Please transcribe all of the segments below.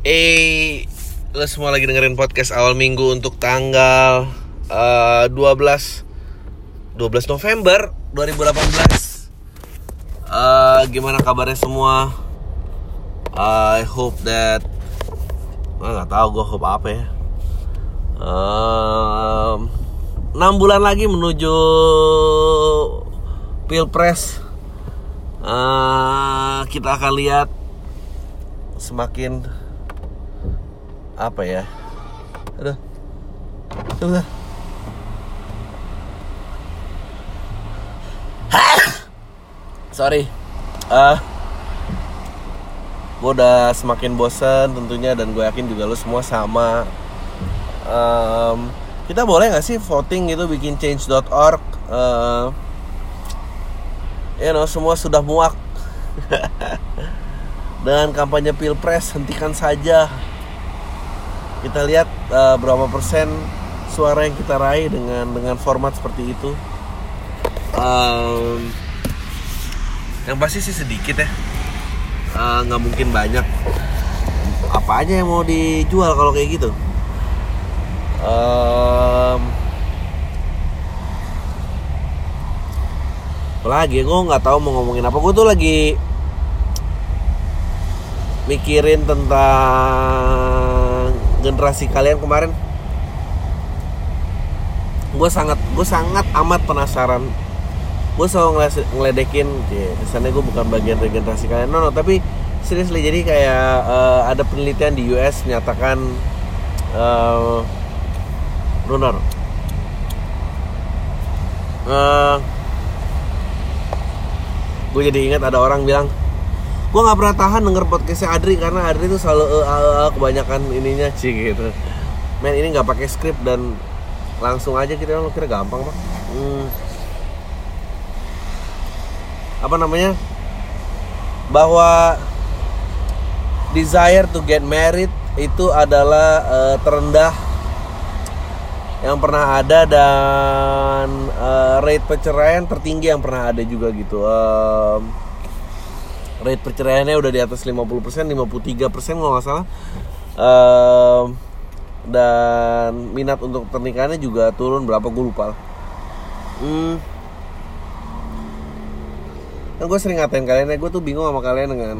Eh, lo semua lagi dengerin podcast awal minggu untuk tanggal eh, 12 12 November 2018. Eh, gimana kabarnya semua? I hope that Ah, nggak tahu gue hope apa ya. Em, 6 bulan lagi menuju pilpres. Eh, kita akan lihat semakin apa ya? Aduh. Sebentar sorry. Eh gue udah semakin bosen tentunya dan gue yakin juga lo semua sama. Em, kita boleh nggak sih voting gitu bikin change.org Eh, you know semua sudah muak. Dengan kampanye pilpres hentikan saja kita lihat eh, berapa persen suara yang kita raih dengan dengan format seperti itu. Em, yang pasti sih sedikit ya. Eh, nggak mungkin banyak. Apa aja yang mau dijual kalau kayak gitu? Em, apalagi gue nggak tahu mau ngomongin apa. Gue tuh lagi mikirin tentang generasi kalian kemarin gue sangat gue sangat amat penasaran. Gue selalu ngeledekin ya, kesannya gue bukan bagian dari generasi kalian. No, no tapi seriously jadi kayak eh, ada penelitian di US menyatakan eh Runner Eh, gue jadi ingat ada orang bilang gue nggak pernah tahan denger podcastnya Adri karena Adri tuh selalu eh, eh, eh, kebanyakan ininya sih gitu men ini nggak pakai skrip dan langsung aja kita lo kira gampang pak Hmm. apa namanya bahwa desire to get married itu adalah eh, terendah yang pernah ada dan eh, rate perceraian tertinggi yang pernah ada juga gitu. Em, rate perceraiannya udah di atas 50%, 53% kalau nggak salah. Em, dan minat untuk pernikahannya juga turun berapa gue lupa. Hmm. Kan gue sering ngatain kalian ya, gue tuh bingung sama kalian dengan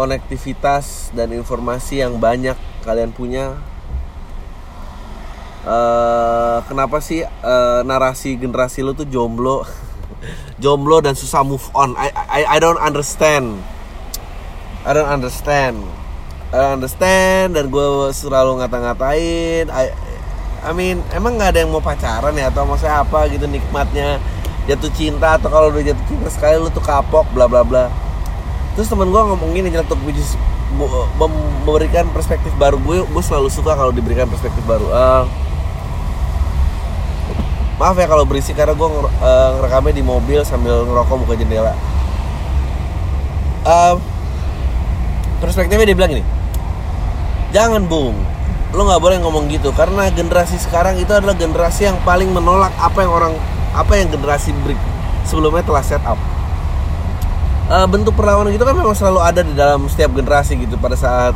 konektivitas dan informasi yang banyak kalian punya eh kenapa sih eh, narasi generasi lu tuh jomblo jomblo dan susah move on. I, I I don't understand. I don't understand. I don't understand dan gue selalu ngata-ngatain. I, I mean emang nggak ada yang mau pacaran ya? Atau maksudnya apa gitu nikmatnya jatuh cinta? Atau kalau udah jatuh cinta sekali lu tuh kapok bla bla bla. Terus temen gue ngomong gini nyeletuk which is bu- mem- memberikan perspektif baru. Gue gue selalu suka kalau diberikan perspektif baru. Eh, maaf ya kalau berisik karena gue nger- eh, ngerekamnya di mobil sambil ngerokok buka jendela. Eh, perspektifnya dia bilang gini jangan bung. Lo nggak boleh ngomong gitu karena generasi sekarang itu adalah generasi yang paling menolak apa yang orang apa yang generasi break sebelumnya telah set up. Eh, bentuk perlawanan gitu kan memang selalu ada di dalam setiap generasi gitu pada saat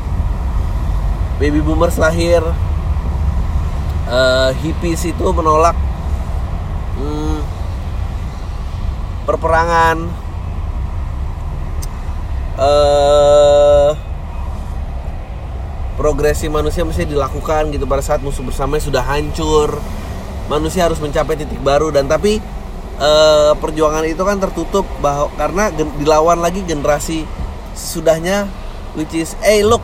baby boomers lahir. Eh, hippies itu menolak hmm, perperangan eh progresi manusia mesti dilakukan gitu pada saat musuh bersamanya sudah hancur. Manusia harus mencapai titik baru dan tapi eh, perjuangan itu kan tertutup bahwa karena dilawan lagi generasi sesudahnya which is hey look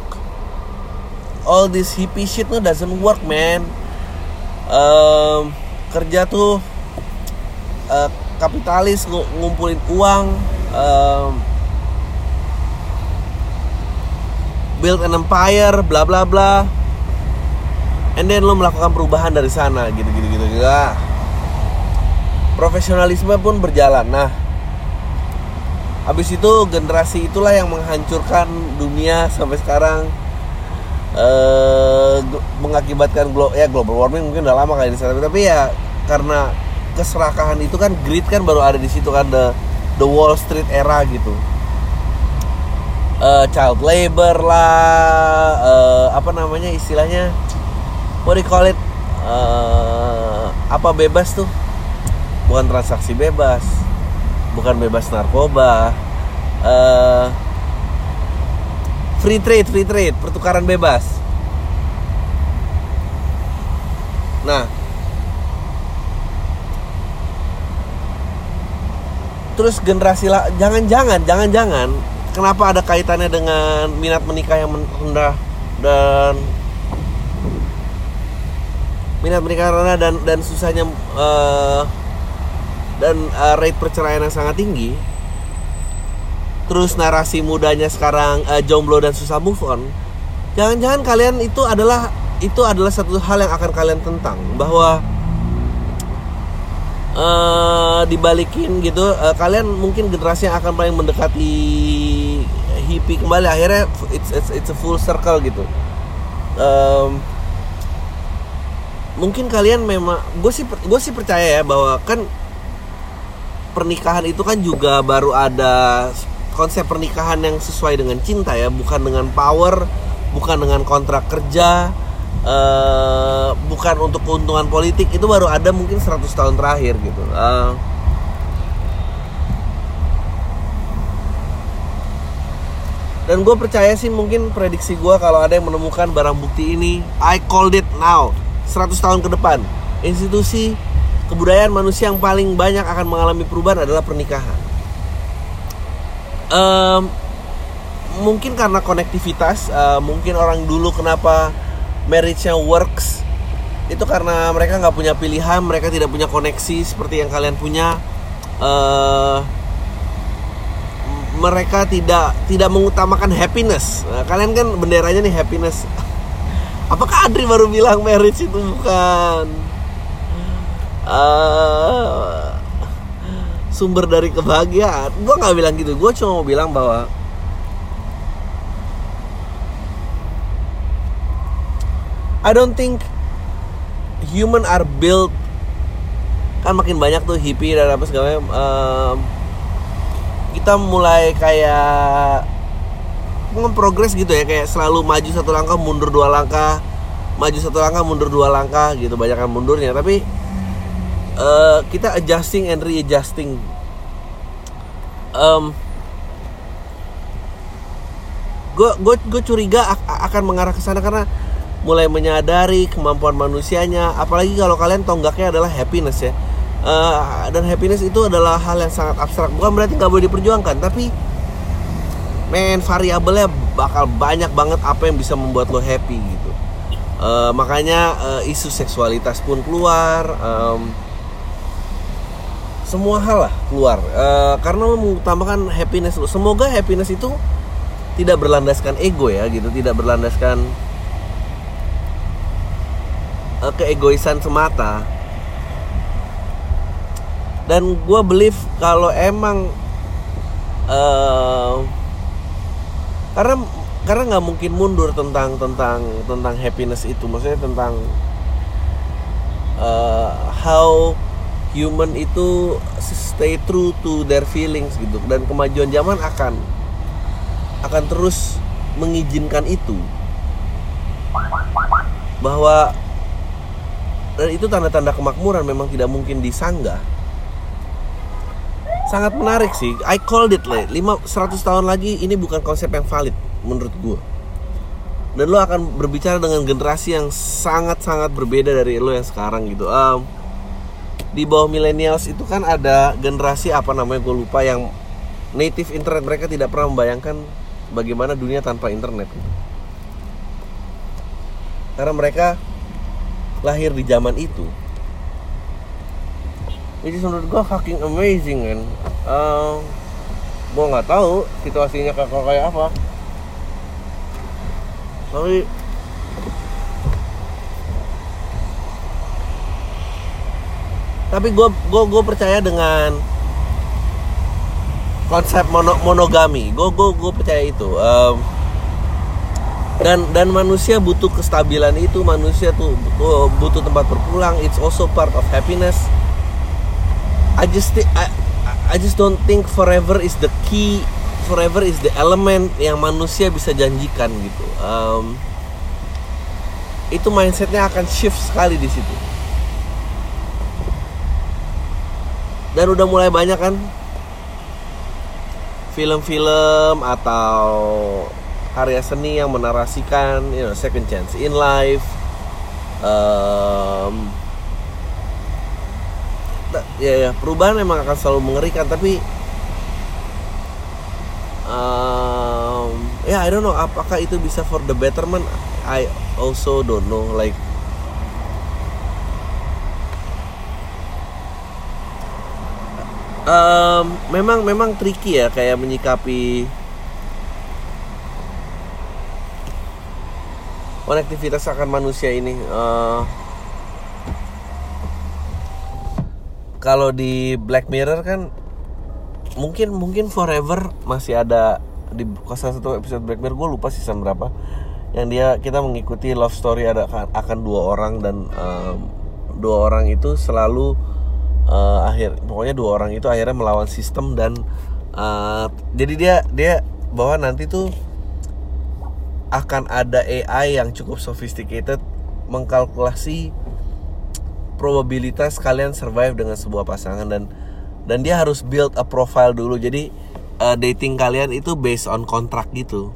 all this hippie shit no doesn't work man. Kerja tuh eh, kapitalis ngu- ngumpulin uang em, build an empire bla bla bla. And then lo melakukan perubahan dari sana gitu gitu gitu ya profesionalisme pun berjalan. Nah habis itu generasi itulah yang menghancurkan dunia sampai sekarang. Eh mengakibatkan glo ya global warming mungkin udah lama kali ini tapi ya karena keserakahan itu kan greed kan baru ada di situ kan the the Wall Street era gitu. Uh, child labor lah uh, apa namanya istilahnya what do you call it? Uh, apa bebas tuh? Bukan transaksi bebas bukan bebas narkoba uh, free trade free trade pertukaran bebas. Nah terus generasi lah jangan-jangan jangan-jangan kenapa ada kaitannya dengan minat menikah yang rendah dan minat menikah rendah dan dan susahnya uh, dan uh, rate perceraian yang sangat tinggi. Terus narasi mudanya sekarang uh, jomblo dan susah move on. Jangan-jangan kalian itu adalah itu adalah satu hal yang akan kalian tentang bahwa uh, dibalikin gitu uh, kalian mungkin generasi yang akan paling mendekati hippie kembali akhirnya it's it's, it's a full circle gitu. Um, mungkin kalian memang gue sih gue sih percaya ya bahwa kan pernikahan itu kan juga baru ada konsep pernikahan yang sesuai dengan cinta ya bukan dengan power bukan dengan kontrak kerja uh, bukan untuk keuntungan politik itu baru ada mungkin 100 tahun terakhir gitu. Uh, dan gue percaya sih mungkin prediksi gue kalau ada yang menemukan barang bukti ini I called it now 100 tahun ke depan. Institusi kebudayaan manusia yang paling banyak akan mengalami perubahan adalah pernikahan. Um, mungkin karena konektivitas uh, mungkin orang dulu kenapa marriage-nya works itu karena mereka nggak punya pilihan, mereka tidak punya koneksi seperti yang kalian punya. Uh, mereka tidak tidak mengutamakan happiness. Nah, kalian kan benderanya nih happiness. Apakah Adri baru bilang marriage itu bukan uh, sumber dari kebahagiaan? Gue nggak bilang gitu. Gue cuma mau bilang bahwa I don't think human are built kan makin banyak tuh hippie dan apa segala um, kita mulai kayak progres gitu ya kayak selalu maju satu langkah mundur dua langkah maju satu langkah mundur dua langkah gitu banyak kan mundurnya. Tapi uh, kita adjusting and readjusting. Um, gue gue curiga akan mengarah ke sana karena mulai menyadari kemampuan manusianya apalagi kalau kalian tonggaknya adalah happiness ya. Uh, dan happiness itu adalah hal yang sangat abstrak. Bukan berarti nggak boleh diperjuangkan tapi men variabelnya bakal banyak banget apa yang bisa membuat lo happy gitu. Uh, makanya uh, isu seksualitas pun keluar um, semua hal lah keluar. Uh, karena lo mengutamakan happiness lo. Semoga happiness itu tidak berlandaskan ego ya gitu. Tidak berlandaskan uh, keegoisan semata. Dan gue believe kalau emang uh, karena karena nggak mungkin mundur tentang tentang tentang happiness itu. Maksudnya tentang uh, how human itu stay true to their feelings gitu. Dan kemajuan zaman akan akan terus mengizinkan itu. Bahwa dan itu tanda-tanda kemakmuran memang tidak mungkin disanggah. Sangat menarik sih. I called it lah 100 tahun lagi ini bukan konsep yang valid menurut gue dan lo akan berbicara dengan generasi yang sangat-sangat berbeda dari lo yang sekarang gitu. Um, di bawah millennials itu kan ada generasi apa namanya gue lupa yang native internet. Mereka tidak pernah membayangkan bagaimana dunia tanpa internet. Karena mereka lahir di zaman itu. Jadi menurut gue fucking amazing kan uh, gue nggak tahu situasinya kayak kayak apa. Tapi tapi gue gue gue percaya dengan konsep mono, monogami. Gue gue gue percaya itu. Um, dan dan manusia butuh kestabilan itu manusia tuh butuh, butuh tempat berpulang it's also part of happiness. I just I, I just don't think forever is the key forever is the element yang manusia bisa janjikan gitu. Um, itu mindsetnya akan shift sekali di situ. Dan udah mulai banyak kan? Film-film atau karya seni yang menarasikan you know second chance in life. Um, ya ya perubahan memang akan selalu mengerikan tapi um, ya yeah, I don't know apakah itu bisa for the betterment? I also don't know like um, memang memang tricky ya kayak menyikapi konektivitas akan manusia ini uh, kalau di Black Mirror kan mungkin mungkin forever masih ada di salah satu episode Black Mirror gue lupa season berapa yang dia kita mengikuti love story ada akan dua orang dan um, dua orang itu selalu uh, akhir pokoknya dua orang itu akhirnya melawan sistem dan uh, jadi dia dia bahwa nanti tuh akan ada AI yang cukup sophisticated mengkalkulasi probabilitas kalian survive dengan sebuah pasangan dan dan dia harus build a profile dulu. Jadi uh, dating kalian itu based on kontrak gitu.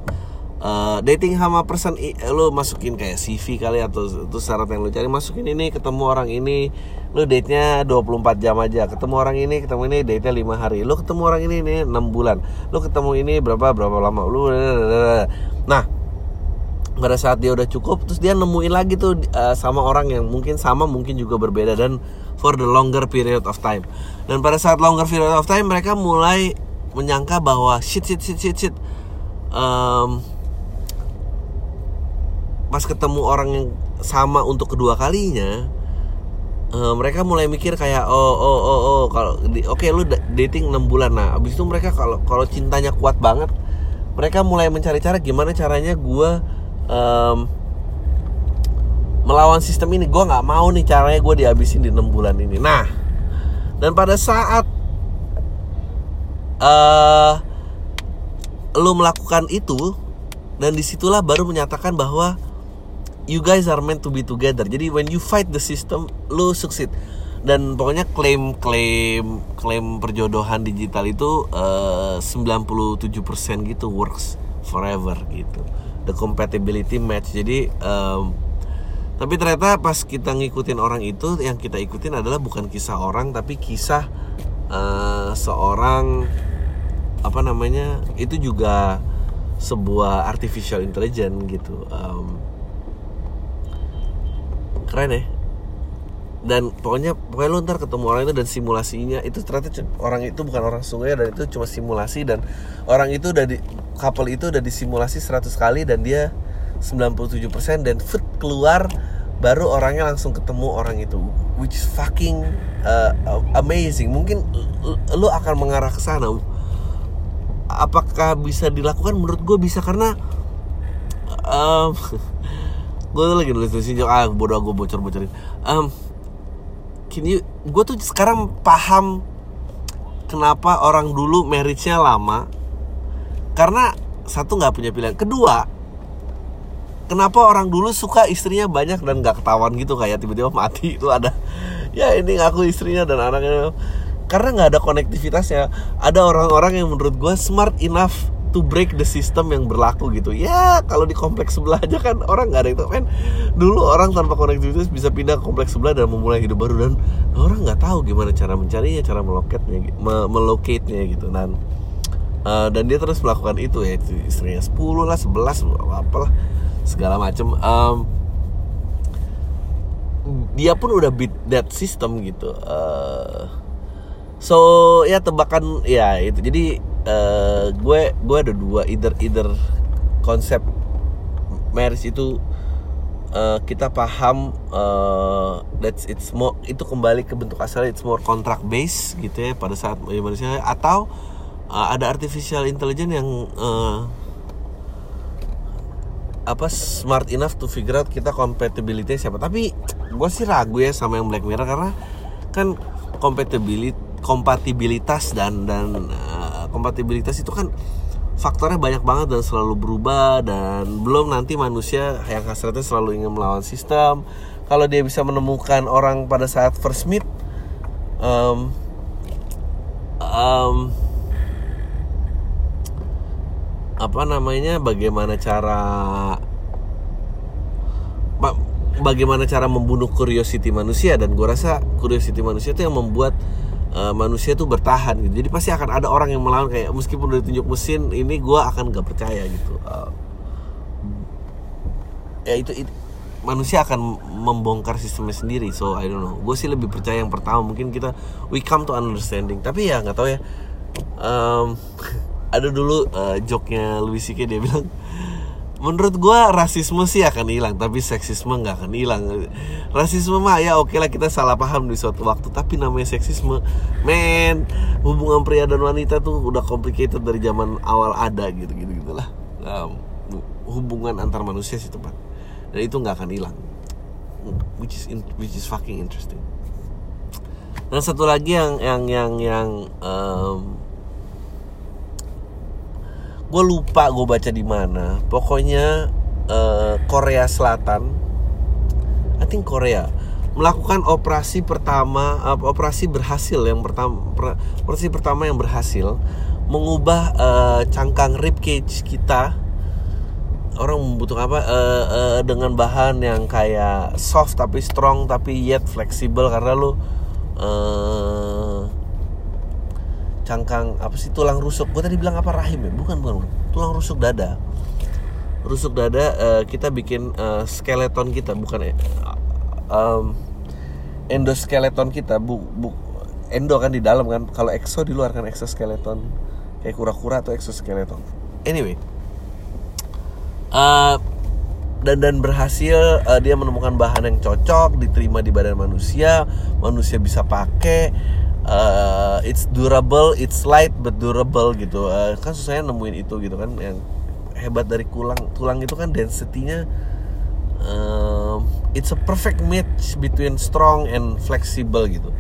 Uh, dating sama person lo masukin kayak CV kali atau itu syarat yang lo cari masukin ini ketemu orang ini lo date nya 24 jam aja ketemu orang ini ketemu ini date nya 5 hari lo ketemu orang ini ini 6 bulan lo ketemu ini berapa berapa lama lo nah pada saat dia udah cukup terus dia nemuin lagi tuh uh, sama orang yang mungkin sama mungkin juga berbeda dan for the longer period of time. Dan pada saat longer period of time mereka mulai menyangka bahwa shit shit shit shit shit um, pas ketemu orang yang sama untuk kedua kalinya uh, mereka mulai mikir kayak oh oh oh oh kalau oke okay, lu dating 6 bulan. Nah abis itu mereka kalau kalau cintanya kuat banget mereka mulai mencari cara gimana caranya gue um, melawan sistem ini gue nggak mau nih caranya gue dihabisin di enam bulan ini. Nah dan pada saat uh, lo melakukan itu dan di situlah baru menyatakan bahwa you guys are meant to be together. Jadi when you fight the system lo succeed. Dan pokoknya klaim klaim klaim perjodohan digital itu uh, 97% gitu works forever gitu the compatibility match. Jadi um, tapi ternyata pas kita ngikutin orang itu yang kita ikutin adalah bukan kisah orang tapi kisah uh, seorang apa namanya itu juga sebuah artificial intelligence gitu. Um, keren ya dan pokoknya pokoknya lu ntar ketemu orang itu dan simulasinya itu ternyata orang itu bukan orang sungai dan itu cuma simulasi dan orang itu udah di couple itu udah disimulasi 100 kali dan dia 97% dan fit keluar baru orangnya langsung ketemu orang itu which is fucking uh, amazing. Mungkin lu akan mengarah ke sana. Apakah bisa dilakukan? Menurut gue bisa karena um, gue lagi nulis nulis ah bodoh gue bocor bocorin um, can gue tuh sekarang paham kenapa orang dulu marriage-nya lama. Karena satu nggak punya pilihan. Kedua kenapa orang dulu suka istrinya banyak dan nggak ketahuan gitu kayak tiba-tiba mati itu ada. Ya ini aku istrinya dan anaknya. Karena nggak ada konektivitasnya. Ada orang-orang yang menurut gue smart enough to break the system yang berlaku gitu. Ya kalau di kompleks sebelah aja kan orang nggak ada itu kan dulu orang tanpa konektivitas bisa pindah ke kompleks sebelah dan memulai hidup baru dan orang nggak tahu gimana cara mencarinya cara meloketnya me melocate-nya gitu. Dan uh, dan dia terus melakukan itu ya istrinya 10 lah 11 apalah segala macem. Um, dia pun udah beat that system gitu. Uh, so ya tebakan ya itu. Jadi uh, gue gue ada dua either either konsep marriage itu uh, kita paham uh, that's it's more itu kembali ke bentuk asal it's more contract base gitu ya pada saat manusia atau uh, ada artificial intelligence yang uh, apa smart enough to figure out kita compatibility siapa. Tapi gue sih ragu ya sama yang Black Mirror karena kan compatibility kompatibilitas dan dan uh, kompatibilitas itu kan faktornya banyak banget dan selalu berubah dan belum nanti manusia yang hasratnya selalu ingin melawan sistem. Kalau dia bisa menemukan orang pada saat first meet um, um, apa namanya bagaimana cara bagaimana cara membunuh curiosity manusia dan gue rasa curiosity manusia itu yang membuat uh, manusia tuh bertahan gitu. Jadi pasti akan ada orang yang melawan kayak meskipun udah ditunjuk mesin ini gue akan gak percaya gitu. Uh, ya itu, itu manusia akan membongkar sistemnya sendiri. So I don't know. Gue sih lebih percaya yang pertama. Mungkin kita we come to understanding. Tapi ya nggak tahu ya. Um, ada dulu uh, joknya Louis C.K. dia bilang menurut gue rasisme sih akan hilang tapi seksisme nggak akan hilang. Rasisme mah ya oke lah kita salah paham di suatu waktu tapi namanya seksisme men hubungan pria dan wanita tuh udah complicated dari zaman awal ada gitu gitu gitulah. Um, hubungan antar manusia sih tepat dan itu nggak akan hilang. Which is which is fucking interesting. Dan satu lagi yang yang yang yang um, gue lupa gue baca di mana. Pokoknya uh, Korea Selatan. I think Korea. Melakukan operasi pertama uh, operasi berhasil yang pertama operasi pertama yang berhasil mengubah uh, cangkang rib cage kita. Orang membutuhkan apa? Uh, uh, dengan bahan yang kayak soft tapi strong tapi yet fleksibel karena lu uh, cangkang apa sih tulang rusuk. Gue tadi bilang apa rahim ya? Bukan bukan tulang rusuk dada. Rusuk dada uh, kita bikin uh, skeleton kita bukan um, endoskeleton kita bu, bu endo kan di dalam kan? Kalau exo di luar kan exoskeleton. Kayak kura-kura atau exoskeleton. Anyway. Uh, dan dan berhasil uh, dia menemukan bahan yang cocok diterima di badan manusia manusia bisa pakai uh, it's durable, it's light but durable gitu. Uh, kan susahnya nemuin itu gitu kan yang hebat dari tulang tulang itu kan density-nya uh, it's a perfect match between strong and flexible gitu.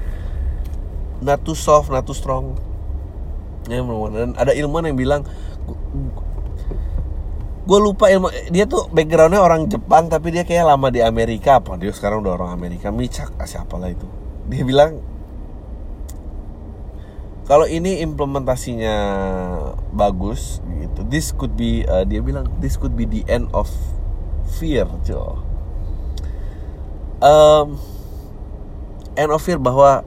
Not too soft, not too strong. Ya, dan ada ilmuwan yang bilang gue lupa ilmu dia tuh backgroundnya orang Jepang tapi dia kayak lama di Amerika apa dia sekarang udah orang Amerika Micak siapa lah itu dia bilang kalau ini implementasinya bagus gitu this could be uh, dia bilang this could be the end of fear jo. Um, end of fear bahwa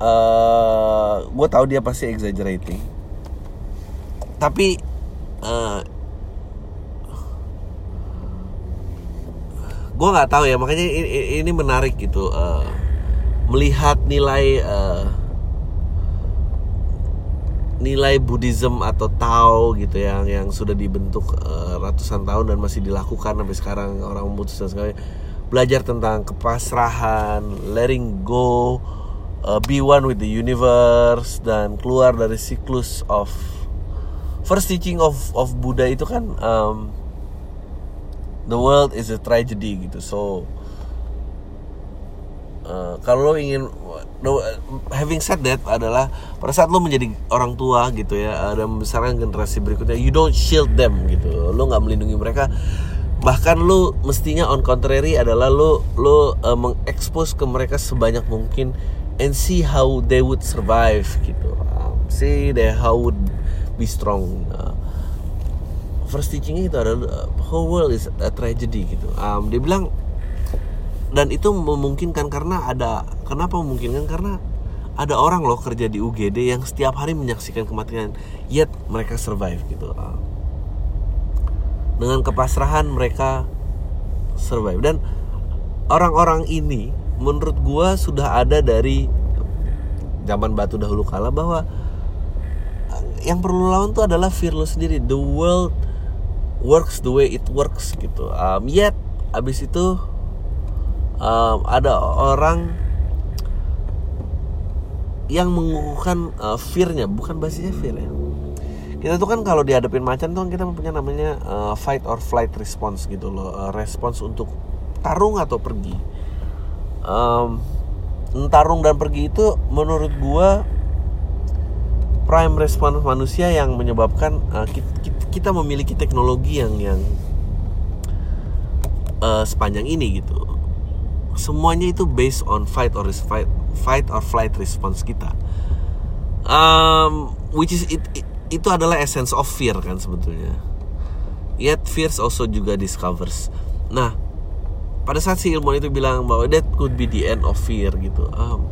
uh, gue tahu dia pasti exaggerating. Tapi uh, gue nggak tahu ya makanya ini, ini menarik gitu uh, melihat nilai uh, nilai Buddhism atau Tao gitu yang yang sudah dibentuk uh, ratusan tahun dan masih dilakukan sampai sekarang orang memutuskan sekali belajar tentang kepasrahan, letting go, uh, be one with the universe dan keluar dari siklus of first teaching of of Buddha itu kan um, the world is a tragedy gitu. So uh, kalau lo ingin having said that adalah pada saat lo menjadi orang tua gitu ya dan membesarkan generasi berikutnya you don't shield them gitu. Lo nggak melindungi mereka. Bahkan lo mestinya on contrary adalah lo lo uh, mengekspos ke mereka sebanyak mungkin and see how they would survive gitu. Um, see they how would be strong. Uh, first teachingnya itu adalah uh, whole world is a tragedy gitu. Um, dia bilang dan itu memungkinkan karena ada kenapa memungkinkan? Karena ada orang loh kerja di UGD yang setiap hari menyaksikan kematian yet mereka survive gitu. Ah. dengan kepasrahan mereka survive. Dan orang-orang ini menurut gua sudah ada dari zaman batu dahulu kala bahwa yang perlu lawan tuh adalah fearless sendiri. The world works the way it works gitu. Um, yet abis itu um, ada orang yang mengukuhkan uh, fearnya bukan basisnya fear ya. Kita tuh kan kalau dihadapin macan tuh kan kita punya namanya uh, fight or flight response gitu loh. Uh, respons untuk tarung atau pergi. Um, tarung dan pergi itu menurut gua prime response manusia yang menyebabkan uh, kita, kita memiliki teknologi yang yang uh, sepanjang ini gitu semuanya itu based on fight or fight fight or flight response kita. Um, which is it, it, itu adalah essence of fear kan sebetulnya. Yet fears also juga discovers. Nah pada saat si ilmuwan itu bilang bahwa that could be the end of fear gitu um,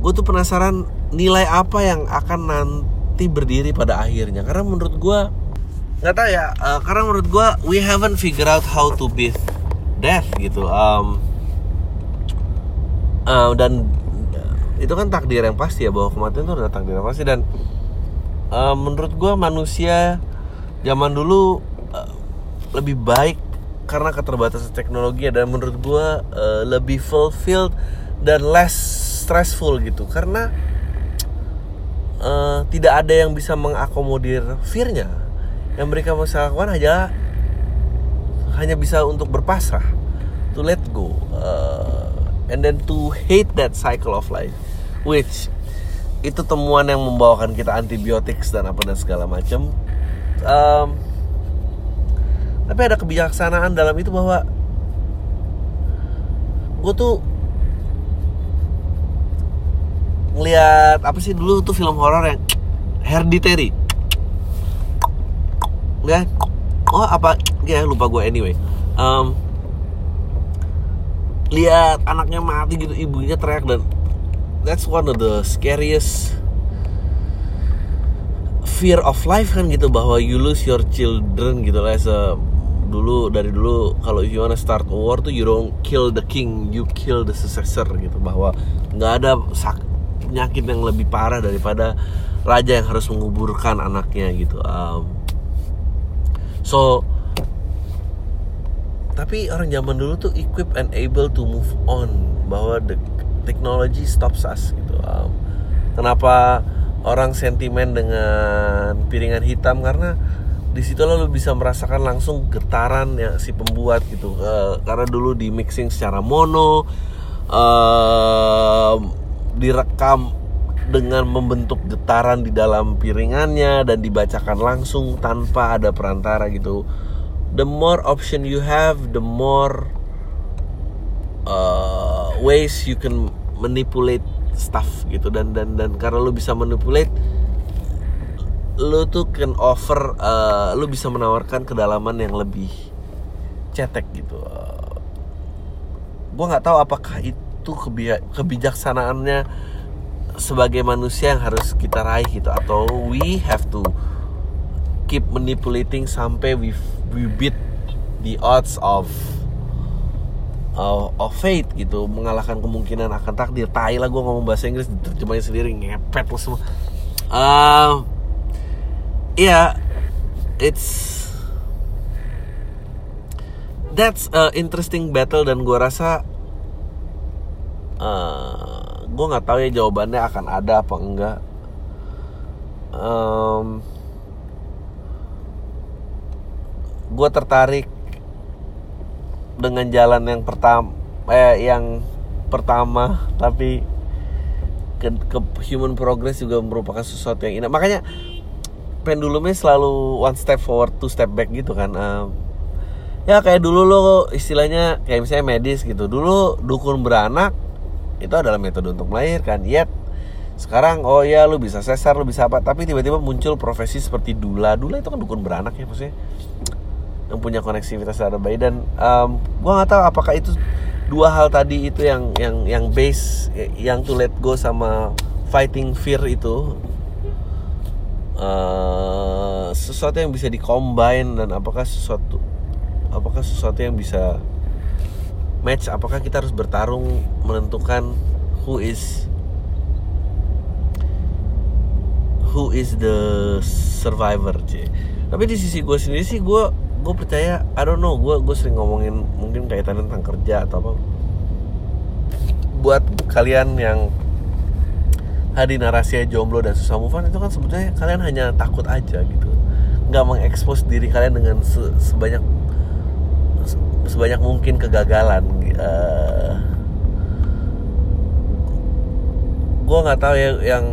gue tuh penasaran nilai apa yang akan nanti berdiri pada akhirnya. Karena menurut gue nggak tahu ya uh, karena menurut gue we haven't figure out how to beat death gitu um, uh, dan itu kan takdir yang pasti ya bahwa kematian itu adalah takdir yang pasti. Dan uh, menurut gue manusia zaman dulu uh, lebih baik karena keterbatasan teknologi dan menurut gue uh, lebih fulfilled dan less stressful gitu. Karena uh, tidak ada yang bisa mengakomodir fearnya. Yang mereka bisa lakukan hanya hanya bisa untuk berpasrah to let go. Uh, and then to hate that cycle of life which itu temuan yang membawakan kita antibiotik dan apa dan segala macam. Um, tapi ada kebijaksanaan dalam itu bahwa gue tuh ngelihat apa sih dulu tuh film horor yang Hereditary. Ya oh apa ya lupa gue anyway. Um, lihat anaknya mati gitu ibunya teriak dan that's one of the scariest fear of life kan gitu bahwa you lose your children gitu lah se dulu dari dulu kalau you wanna start a war tuh you don't kill the king you kill the successor gitu bahwa nggak ada sak penyakit yang lebih parah daripada raja yang harus menguburkan anaknya gitu um, so tapi orang zaman dulu tuh equip and able to move on bahwa the technology stops us gitu. Um, kenapa orang sentimen dengan piringan hitam? Karena di situ lo bisa merasakan langsung getaran ya si pembuat gitu. Uh, karena dulu di mixing secara mono uh, direkam dengan membentuk getaran di dalam piringannya dan dibacakan langsung tanpa ada perantara gitu. The more option you have, the more uh, ways you can manipulate stuff gitu dan dan dan karena lu bisa manipulate lu tuh can offer uh, lu bisa menawarkan kedalaman yang lebih cetek gitu. Uh, gua nggak tahu apakah itu itu kebijaksanaannya sebagai manusia yang harus kita raih gitu atau we have to keep manipulating sampai we we beat the odds of of, of fate gitu. Mengalahkan kemungkinan akan takdir. Tai lah gue ngomong bahasa Inggris terjemahin sendiri ngepet lo semua. Uh, yeah, it's that's a interesting battle dan gue rasa uh, gue nggak tahu ya jawabannya akan ada apa enggak. Um, gue tertarik dengan jalan yang pertama eh yang pertama tapi ke, ke human progress juga merupakan sesuatu yang indah. Makanya pendulumnya selalu one step forward two step back gitu kan um, ya kayak dulu lo istilahnya kayak misalnya medis gitu. Dulu dukun beranak itu adalah metode untuk melahirkan. Yet sekarang oh ya lu bisa sesar lu bisa apa. Tapi tiba-tiba muncul profesi seperti dula. Dula itu kan dukun beranak ya maksudnya yang punya koneksivitas terhadap bayi. Dan um, gua nggak tahu apakah itu dua hal tadi itu yang yang yang base yang to let go sama fighting fear itu. Uh, sesuatu yang bisa dikombine dan apakah sesuatu apakah sesuatu yang bisa match? Apakah kita harus bertarung menentukan who is who is the survivor c tapi di sisi gue sendiri sih gue gue percaya I don't know gue gue sering ngomongin mungkin kaitan tentang kerja atau apa. Buat kalian yang hadir narasi jomblo dan susah move on itu kan sebetulnya kalian hanya takut aja gitu. Nggak mengekspos diri kalian dengan se sebanyak sebanyak mungkin kegagalan uh, eh, gue nggak tahu ya yang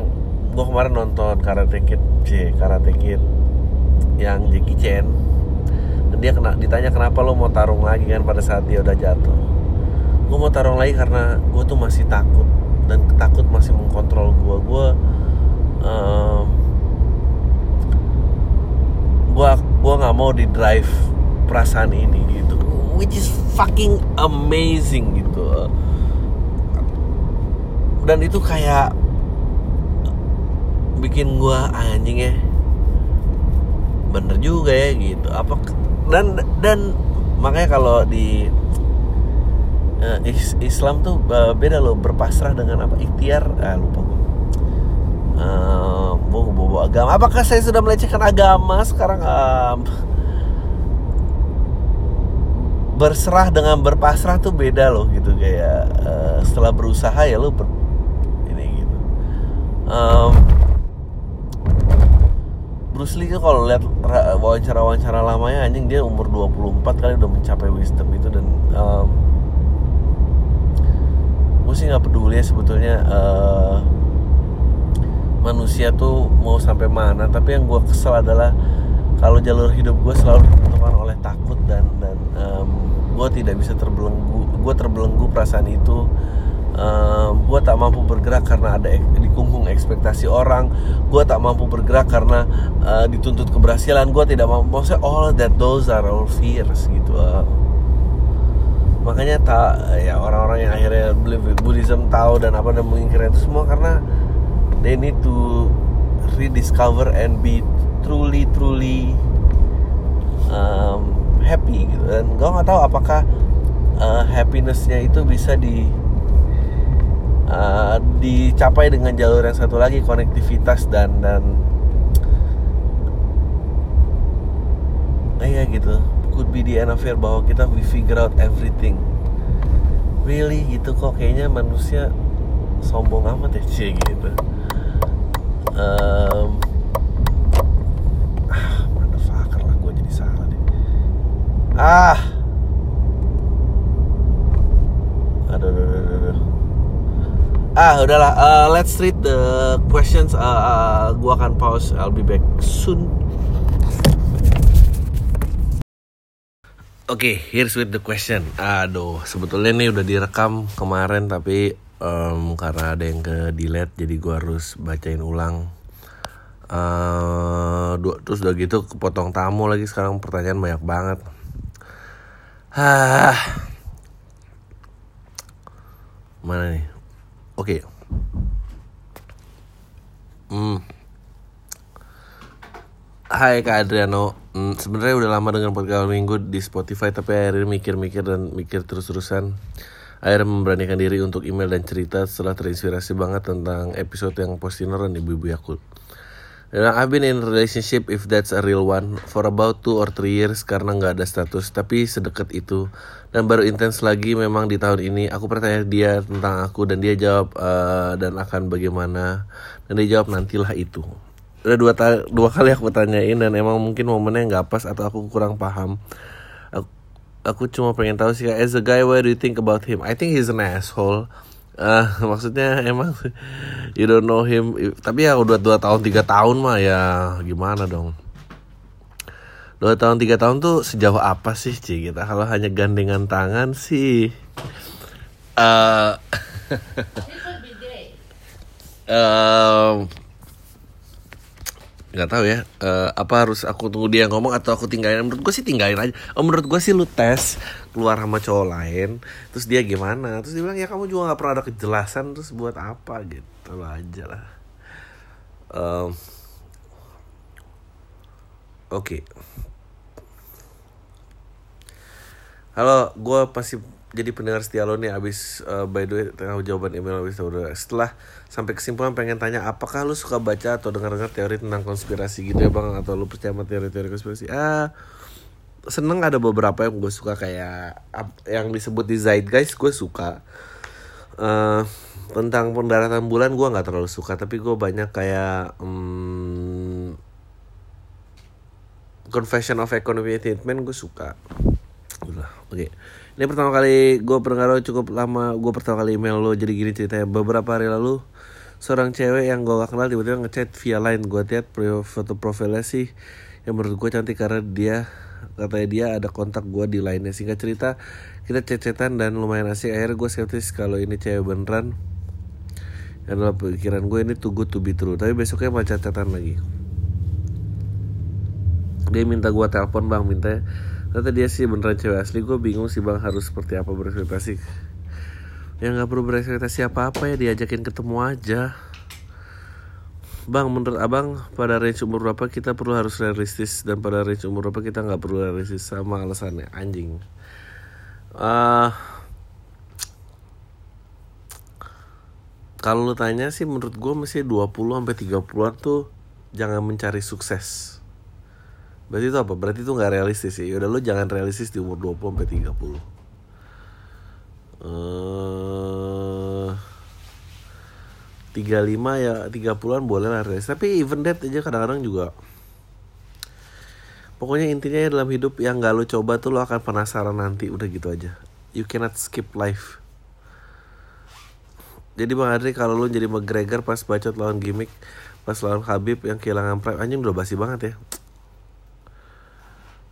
gue kemarin nonton Karate Kid C Karate Kid yang Jackie Chan dia kena ditanya kenapa lo mau tarung lagi kan pada saat dia udah jatuh? Gue mau tarung lagi karena gue tuh masih takut dan takut masih mengkontrol gue gue um, gue gue nggak mau di drive perasaan ini gitu. Which is fucking amazing gitu. Dan itu kayak bikin gue anjing ya bener juga ya gitu. Apa dan dan makanya kalau di uh, Islam tuh uh, beda loh berpasrah dengan apa? Ikhtiar. Ah lupa gue uh, bobo bobo agama. Apakah saya sudah melecehkan agama sekarang? Um, berserah dengan berpasrah tuh beda loh gitu. Kayak uh, setelah berusaha ya lo ber, ini gitu. Um, Bruce Lee tuh kalau lihat wawancara-wawancara lamanya anjing dia umur 24 kali udah mencapai wisdom itu dan um, gue sih nggak peduli ya sebetulnya uh, manusia tuh mau sampai mana tapi yang gue kesel adalah kalau jalur hidup gue selalu ditentukan oleh takut dan dan um, gue tidak bisa terbelenggu gue terbelenggu perasaan itu uh, gue tak mampu bergerak karena ada dikungkung ekspektasi orang. Gue tak mampu bergerak karena uh, dituntut keberhasilan. Gue tidak mampu maksudnya all that those are all fears gitu uh. makanya tak ya orang-orang yang akhirnya believe Buddhism tahu dan apa dan mengingkari itu semua karena they need to rediscover and be truly truly um, happy gitu. Dan gue nggak tahu apakah uh, happinessnya itu bisa di uh, dicapai dengan jalur yang satu lagi konektivitas dan dan eh, ya gitu. Could be the end of year bahwa kita we figure out everything. Really? Gitu kok. Kayaknya manusia sombong amat ya cie gitu. Um, ah motherfucker lah gue jadi salah deh. Ah aduh aduh aduh, aduh. Ah udahlah uh, let's read the questions uh, uh, gua akan pause I'll be back soon Oke, okay, here's with the question. Aduh, sebetulnya ini udah direkam kemarin tapi um, karena ada yang ke delete jadi gua harus bacain ulang. Uh, terus udah gitu kepotong tamu lagi sekarang pertanyaan banyak banget. Hah. Mana nih? Oke. Okay. Hmm. Hai Kak Adriano, hmm, sebenarnya udah lama dengan podcast minggu di Spotify tapi akhirnya mikir-mikir dan mikir terus-terusan. Akhirnya memberanikan diri untuk email dan cerita setelah terinspirasi banget tentang episode yang postiner dan ibu-ibu Yakult. Dan I've been in relationship if that's a real one for about two or three years karena nggak ada status tapi sedekat itu. Dan baru intens lagi memang di tahun ini aku bertanya dia tentang aku dan dia jawab uh, dan akan bagaimana? Dan dia jawab nantilah itu. Udah dua, dua kali aku tanyain dan emang mungkin momennya nggak pas atau aku kurang paham. Aku, aku cuma pengen tahu sih as a guy what do you think about him? I think he's an asshole uh, maksudnya emang you don't know him tapi ya udah dua tahun tiga tahun mah ya gimana dong? Dua tahun tiga tahun tuh sejauh apa sih Ci? Kita kalau hanya gandengan tangan sih uh, uh, nggak tahu ya uh, apa harus aku tunggu dia ngomong atau aku tinggalin? Menurut gue sih tinggalin aja. Oh, menurut gue sih lu tes keluar sama cowok lain terus dia gimana? Terus dia bilang ya kamu juga nggak pernah ada kejelasan terus buat apa? Gitu lo aja lah. Um, oke. Okay. halo gue pasti jadi pendengar setia lo nih abis uh, by the way tengah jawaban email abis udah. Setelah sampai kesimpulan pengen tanya apakah lu suka baca atau dengar-dengar teori tentang konspirasi gitu ya bang? Atau lu percaya sama teori-teori konspirasi? Ah seneng ada beberapa yang gue suka kayak yang disebut di Zeitgeist gue suka. Uh, tentang pendaratan bulan gue nggak terlalu suka tapi gue banyak kayak um, Confession of Economy Attainment gue suka. Oke. Okay. ini pertama kali gue pendengar cukup lama gue pertama kali email lo jadi gini ceritanya. Beberapa hari lalu seorang cewek yang gue gak kenal tiba-tiba ngechat via line. Gue lihat foto profilnya sih yang menurut gue cantik karena dia katanya dia ada kontak gue di lainnya singkat cerita kita cecetan dan lumayan asik. Akhirnya gue skeptis kalau ini cewek beneran. Karena pikiran gue ini too good to be true. Tapi besoknya mau cecetan lagi. Dia minta gue telepon bang. Minta ternyata dia sih beneran cewek asli. Gue bingung sih bang harus seperti apa berekspektasi. Ya nggak perlu berekspektasi apa apa ya. Diajakin ketemu aja bang menurut abang pada range umur berapa kita perlu harus realistis dan pada range umur berapa kita nggak perlu realistis sama alasannya anjing uh, kalau lu tanya sih menurut gue masih 20 sampai 30-an tuh jangan mencari sukses. Berarti itu apa? Berarti itu nggak realistis ya. Yaudah lu jangan realistis di umur 20 sampai 30. Eh, tiga lima ya tiga puluhan boleh lah res tapi even that aja kadang-kadang juga. Pokoknya intinya dalam hidup yang gak lo coba tuh lo akan penasaran nanti. Udah gitu aja. You cannot skip life. Jadi bang Adri kalau lo jadi McGregor pas bacot lawan gimmick pas lawan Habib yang kehilangan prime anjing udah basi banget ya.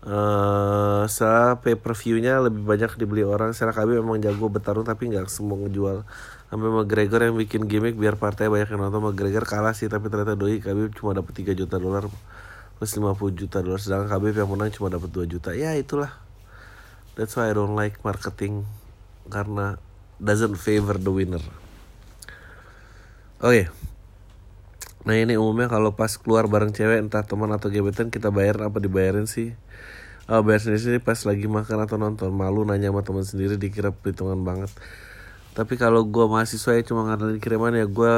Uh, setelah pay per view-nya lebih banyak dibeli orang. Secara kami memang jago bertarung tapi nggak semua ngejual sampai McGregor yang bikin gimmick biar partai banyak yang nonton. McGregor kalah sih tapi ternyata doi kami cuma dapat 3 juta dolar. Plus 50 juta dolar sedangkan Khabib yang menang cuma dapat 2 juta. Ya itulah. That's why I don't like marketing karena doesn't favor the winner. Oke. Okay. Nah ini umumnya kalau pas keluar bareng cewek entah teman atau gebetan kita bayar apa dibayarin sih? Oh, bayar sendiri sendiri pas lagi makan atau nonton. Malu nanya sama teman sendiri dikira perhitungan banget tapi kalau gue mahasiswa ya cuma ngandelin kiriman ya gue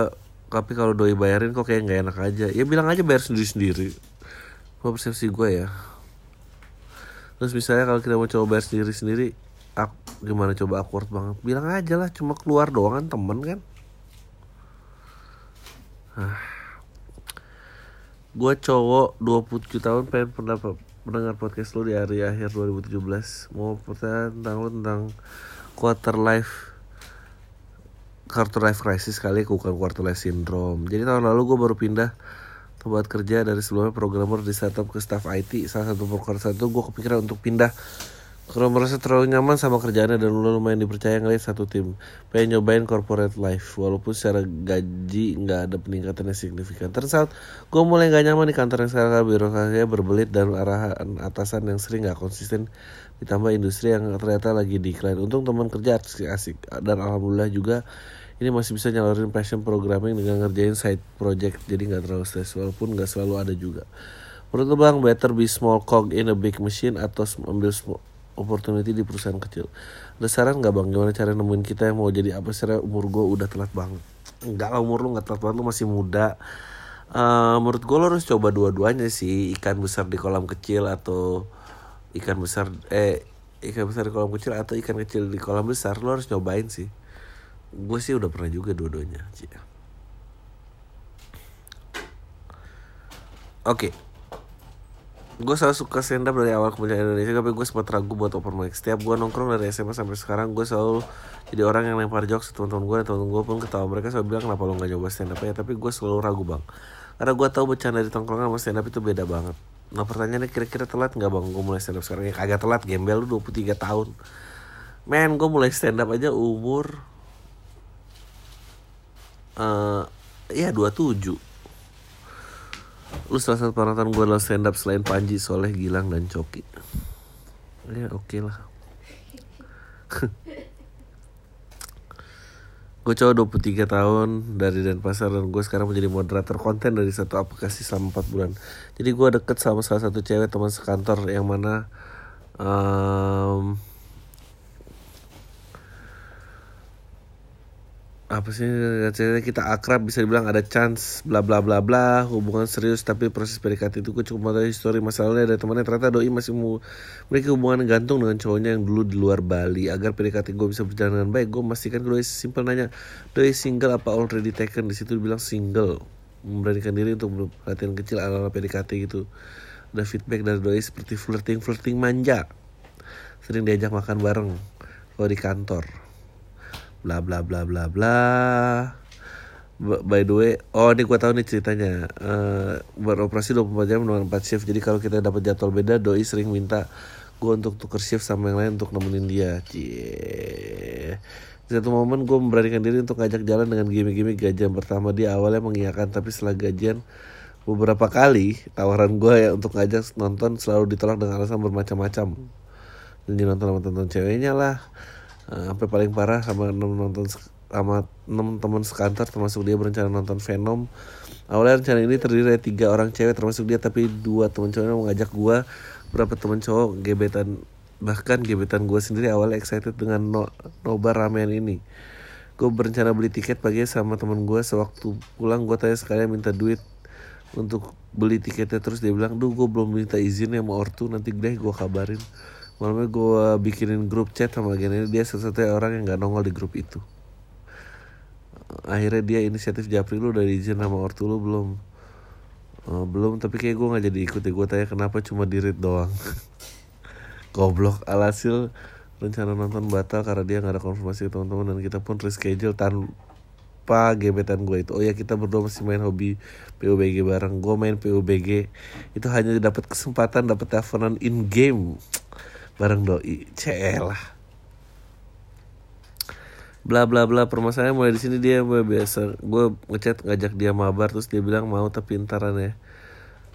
tapi kalau doi bayarin kok kayak nggak enak aja. Ya bilang aja bayar sendiri sendiri gue persepsi gue ya. Terus misalnya kalau kita mau coba bayar sendiri sendiri aku, gimana coba awkward banget? Bilang aja lah cuma keluar doang kan temen kan. Ah. gue cowok 27 tahun pengen pendapat mendengar podcast lo di hari akhir 2017 mau pertanyaan tentang tentang quarter life quarter life crisis kali bukan quarter life syndrome. Jadi tahun lalu gue baru pindah tempat kerja dari sebelumnya programmer di startup ke staff IT salah satu pekerjaan itu gue kepikiran untuk pindah. Kalau merasa terlalu nyaman sama kerjaannya dan lu lumayan dipercaya ngeliat satu tim. Pengen nyobain corporate life walaupun secara gaji nggak ada peningkatan yang signifikan. Terus gue mulai gak nyaman di kantor yang sekarang birokrasinya berbelit dan arahan atasan yang sering nggak konsisten ditambah industri yang ternyata lagi decline. Untung teman kerja asik-asik dan alhamdulillah juga ini masih bisa nyalurin passion programming dengan ngerjain side project jadi nggak terlalu stres walaupun nggak selalu ada juga Menurut bang, better be small cog in a big machine atau ambil opportunity di perusahaan kecil. Ada saran nggak bang gimana cara nemuin kita yang mau jadi apa secara umur gue udah telat banget. Enggak lah umur lu nggak telat banget lu masih muda. Uh, menurut gue lo harus coba dua-duanya sih ikan besar di kolam kecil atau ikan besar eh ikan besar di kolam kecil atau ikan kecil di kolam besar lo harus nyobain sih gue sih udah pernah juga dua-duanya oke. Okay gue selalu suka stand up dari awal kemudian Indonesia tapi gue sempat ragu buat open mic. Setiap gue nongkrong dari SMA sampai sekarang gue selalu jadi orang yang lempar jokes teman-teman gue dan teman-teman gue pun ketawa. Mereka selalu bilang kenapa lo gak nyoba stand up ya tapi gue selalu ragu bang. Karena gue tahu bercanda di tongkrongan sama stand up itu beda banget. Nah pertanyaannya kira-kira telat nggak bang gue mulai stand up sekarang? Ya kagak telat gembel lu 23 tahun. Men gue mulai stand up aja umur uh, ya 27 lu salah satu panutan gue adalah stand up selain Panji, Soleh, Gilang, dan Coki. Ya oke okay lah. gue cowok 23 tahun dari Denpasar dan gue sekarang menjadi moderator konten dari satu aplikasi selama 4 bulan. Jadi gue deket sama salah satu cewek teman sekantor yang mana um, apa sih kita akrab bisa dibilang ada chance bla bla bla bla hubungan serius tapi proses PDKT itu gue cukup mau histori masalahnya ada temannya. Ternyata doi masih mau mereka hubungan gantung dengan cowoknya yang dulu di luar Bali. Agar PDKT gue bisa berjalan dengan baik gue memastikan doi simpel nanya doi single apa already taken? Di situ dibilang single. Memberanikan diri untuk perhatian kecil ala ala PDKT gitu. Ada feedback dari doi seperti flirting flirting manja. Sering diajak makan bareng kalau di kantor bla bla bla bla bla By the way, oh ini gue tahu nih ceritanya. Eh, beroperasi 24 jam dengan 4 shift. Jadi kalau kita dapat jadwal beda, doi sering minta gue untuk tuker shift sama yang lain untuk nemenin dia. Cie. Di satu momen gue memberanikan diri untuk ngajak jalan dengan gimmick-gimmick gajian pertama dia awalnya mengiyakan tapi setelah gajian beberapa kali tawaran gue ya untuk ngajak nonton selalu ditolak dengan alasan bermacam-macam. Jadi nonton sama tonton ceweknya lah. Eh, sampai paling parah sama nonton sama enam teman sekantor termasuk dia berencana nonton Venom. Awalnya rencana ini terdiri dari tiga orang cewek termasuk dia tapi dua teman cowoknya mengajak gua berapa teman cowok gebetan bahkan gebetan gua sendiri awalnya excited dengan no, nobar ramean ini. Gue berencana beli tiket pagi sama teman gue sewaktu pulang gue tanya sekalian minta duit untuk beli tiketnya terus dia bilang duh gue belum minta izin ya sama ortu nanti deh gue kabarin malamnya gue bikinin grup chat sama gini dia satu-satunya orang yang nggak nongol di grup itu. Akhirnya dia inisiatif Japri lu udah diizin sama ortu lu belum? Eh, belum tapi kayak gue nggak jadi ikut ya. Gue tanya kenapa cuma di read doang. Goblok. Alhasil rencana nonton batal karena dia nggak ada konfirmasi teman-teman dan kita pun reschedule tanpa gebetan gue itu. Oh ya kita berdua masih main hobi PUBG bareng. Gue main PUBG itu hanya dapat kesempatan dapat teleponan in game bareng doi. Celah bla bla bla. Permasalahannya mulai di sini dia mulai biasa. Gue ngechat ngajak dia mabar terus dia bilang mau tapi ntaran ya.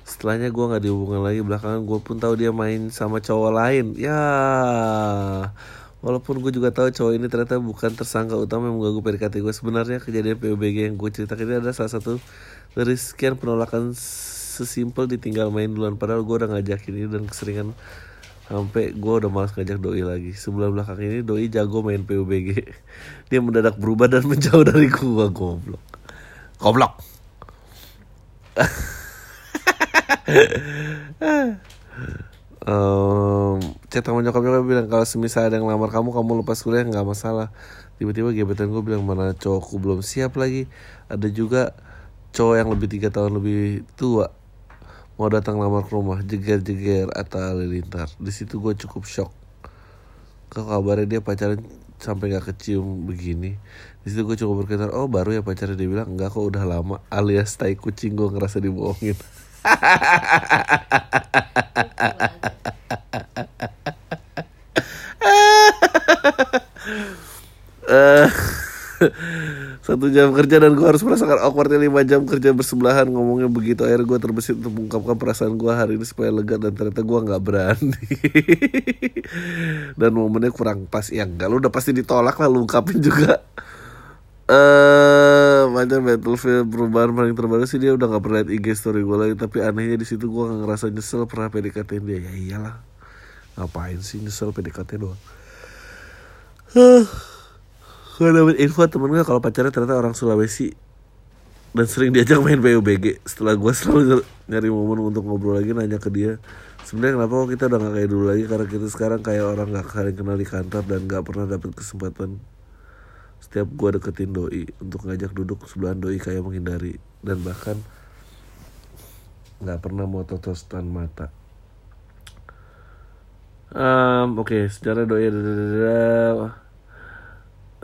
Setelahnya gue nggak dihubungan lagi. Belakangan gue pun tahu dia main sama cowok lain. Ya. Walaupun gue juga tahu cowok ini ternyata bukan tersangka utama yang mengganggu PDKT gue sebenarnya kejadian PUBG yang gue ceritakan ini adalah salah satu dari sekian penolakan sesimpel ditinggal main duluan. Padahal gue udah ngajakin ini dan keseringan sampai gue udah malas ngajak doi lagi. Sebulan belakang ini doi jago main PUBG dia mendadak berubah dan menjauh dari gue goblok. Goblok. Um, chat sama nyokapnya gue bilang kalau semisal ada yang lamar kamu kamu lepas kuliah nggak masalah. Tiba-tiba gebetan gue bilang mana cowokku belum siap lagi. Ada juga cowok yang lebih tiga tahun lebih tua mau datang lamar ke rumah jeger-jeger atau halilintar di situ gue cukup shock. Kok kabarnya dia pacaran sampai nggak kecium begini. Di situ gue coba berkata oh baru ya pacarnya dia bilang. Enggak kok udah lama. Alias tai kucing gue ngerasa dibohongin. Eh, satu jam kerja dan gue harus merasakan awkwardnya lima jam kerja bersebelahan. Ngomongnya begitu akhirnya gue terbesit untuk mengungkapkan perasaan gue hari ini supaya lega dan ternyata gue nggak berani. Dan momennya kurang pas. Ya enggak lu udah pasti ditolak lah lu ungkapin juga. Eh macam Battlefield perubahan paling terbaru sih dia udah nggak pernah liat IG story gue lagi. Tapi anehnya di situ gue nggak ngerasa nyesel pernah PDKT dia. Ya iyalah. Ngapain sih nyesel PDKT doang Gue dapet info temen gue kalau pacarnya ternyata orang Sulawesi. Dan sering diajak main PUBG Setelah gue selalu nyari momen untuk ngobrol lagi nanya ke dia. Sebenarnya kenapa kok kita udah gak kayak dulu lagi? Karena kita sekarang kayak orang gak saling kenal di kantor Dan gak pernah dapet kesempatan. Setiap gue deketin doi Untuk ngajak duduk sebelahan doi kayak menghindari. Dan bahkan Gak pernah mau totosan mata. Um, Oke, secara doi ada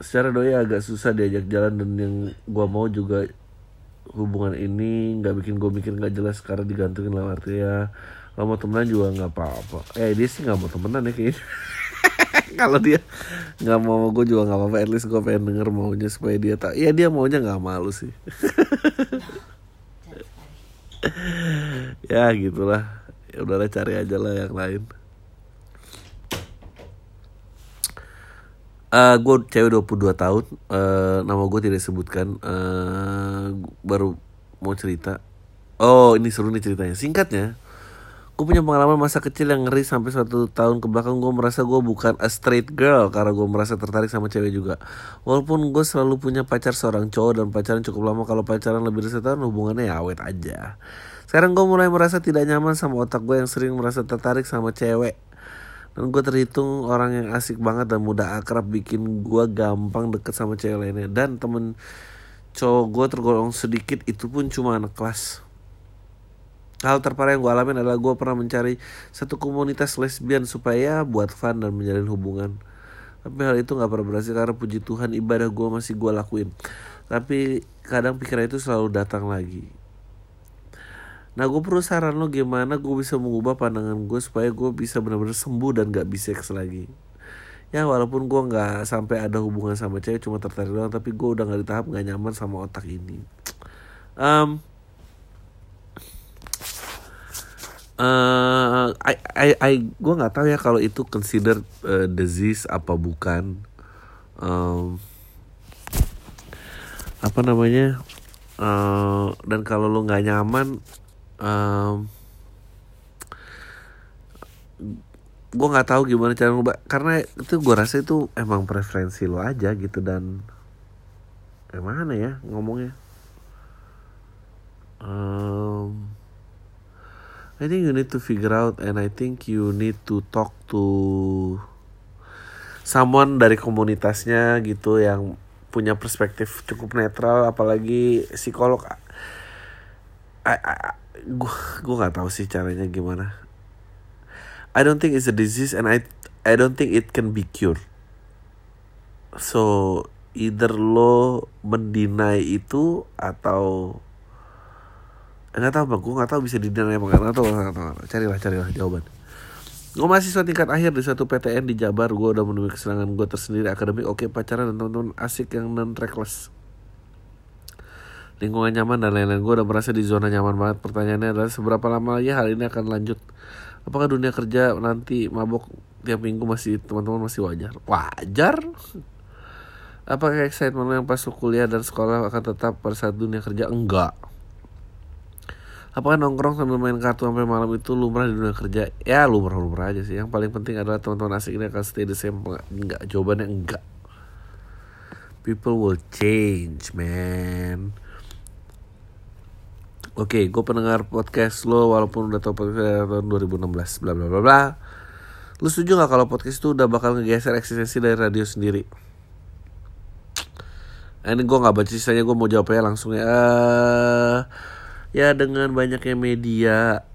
secara doi agak susah diajak jalan dan yang gua mau juga hubungan ini nggak bikin gue mikir nggak jelas karena digantungin lah arti ya kalau mau temenan juga nggak apa-apa. Eh dia sih nggak mau temenan ya kayaknya. Kalau dia nggak mau gue juga nggak apa-apa at least gue pengen denger maunya supaya dia tak ya dia maunya nggak malu sih. Ya gitulah. Ya udahlah cari aja lah yang lain Eh gue cewek 22 tahun eh Nama gue tidak disebutkan eh Baru mau cerita. Oh ini seru nih ceritanya. Singkatnya Gue punya pengalaman masa kecil yang ngeri Sampai satu tahun ke belakang. Gue merasa gue bukan a straight girl Karena gue merasa tertarik sama cewek juga. Walaupun gue selalu punya pacar seorang cowok Dan pacaran cukup lama Kalau pacaran lebih dari setahun hubungannya ya awet aja. Sekarang gue mulai merasa tidak nyaman sama otak gue Yang sering merasa tertarik sama cewek dan gue terhitung orang yang asik banget dan mudah akrab bikin gue gampang deket sama cewek lainnya. Dan temen cowok gue tergolong sedikit itu pun cuma anak kelas. Hal terparah yang gue alamin adalah gue pernah mencari satu komunitas lesbian supaya buat fun dan menjalin hubungan. Tapi hal itu gak pernah berhasil karena puji Tuhan ibadah gue masih gue lakuin. Tapi kadang pikiran itu selalu datang lagi nah gue perlu saran lo gimana gue bisa mengubah pandangan gue supaya gue bisa benar-benar sembuh dan gak bisex lagi. Ya walaupun gue nggak sampai ada hubungan sama cewek cuma tertarik doang tapi gue udah nggak di tahap nggak nyaman sama otak ini. Um, uh, I I I gue nggak tahu ya kalau itu consider uh, disease apa bukan. Um, apa namanya? Uh, dan kalau lo nggak nyaman um, gue nggak tahu gimana cara ngubah karena itu gue rasa itu emang preferensi lo aja gitu dan gimana ya ngomongnya? Um, I think you need to figure out and I think you need to talk to someone dari komunitasnya gitu yang punya perspektif cukup netral apalagi psikolog gue gue nggak tahu sih caranya gimana I don't think it's a disease and I I don't think it can be cured. So either lo mendinai itu atau nggak tahu bang, gue nggak tahu bisa didinai apa nggak tahu, nggak tahu. Carilah, carilah jawaban. Gue mahasiswa tingkat akhir di satu PTN di Jabar. Gue udah menemui kesenangan gue tersendiri akademik. Oke pacaran dan teman-teman asik yang non reckless. Lingkungan nyaman dan lain-lain. Gue udah merasa di zona nyaman banget. Pertanyaannya adalah seberapa lama lagi hal ini akan lanjut? Apakah dunia kerja nanti mabok tiap minggu masih teman-teman masih wajar? Wajar. Apakah excitement yang pas kuliah dan sekolah akan tetap pada saat dunia kerja? Enggak. Apakah nongkrong sambil main kartu sampai malam itu lumrah di dunia kerja? Ya lumrah lumrah aja sih. Yang paling penting adalah teman-teman asik ini akan stay the same. Enggak. Jawabannya enggak. People will change man Oke, okay, gue pendengar podcast lo walaupun udah tau podcast tahun 2016 bla bla bla bla. Lu setuju gak kalau podcast itu udah bakal ngegeser eksistensi dari radio sendiri? Ini gue gak baca sisanya gue mau jawabnya langsung ya. Uh, ya dengan banyaknya media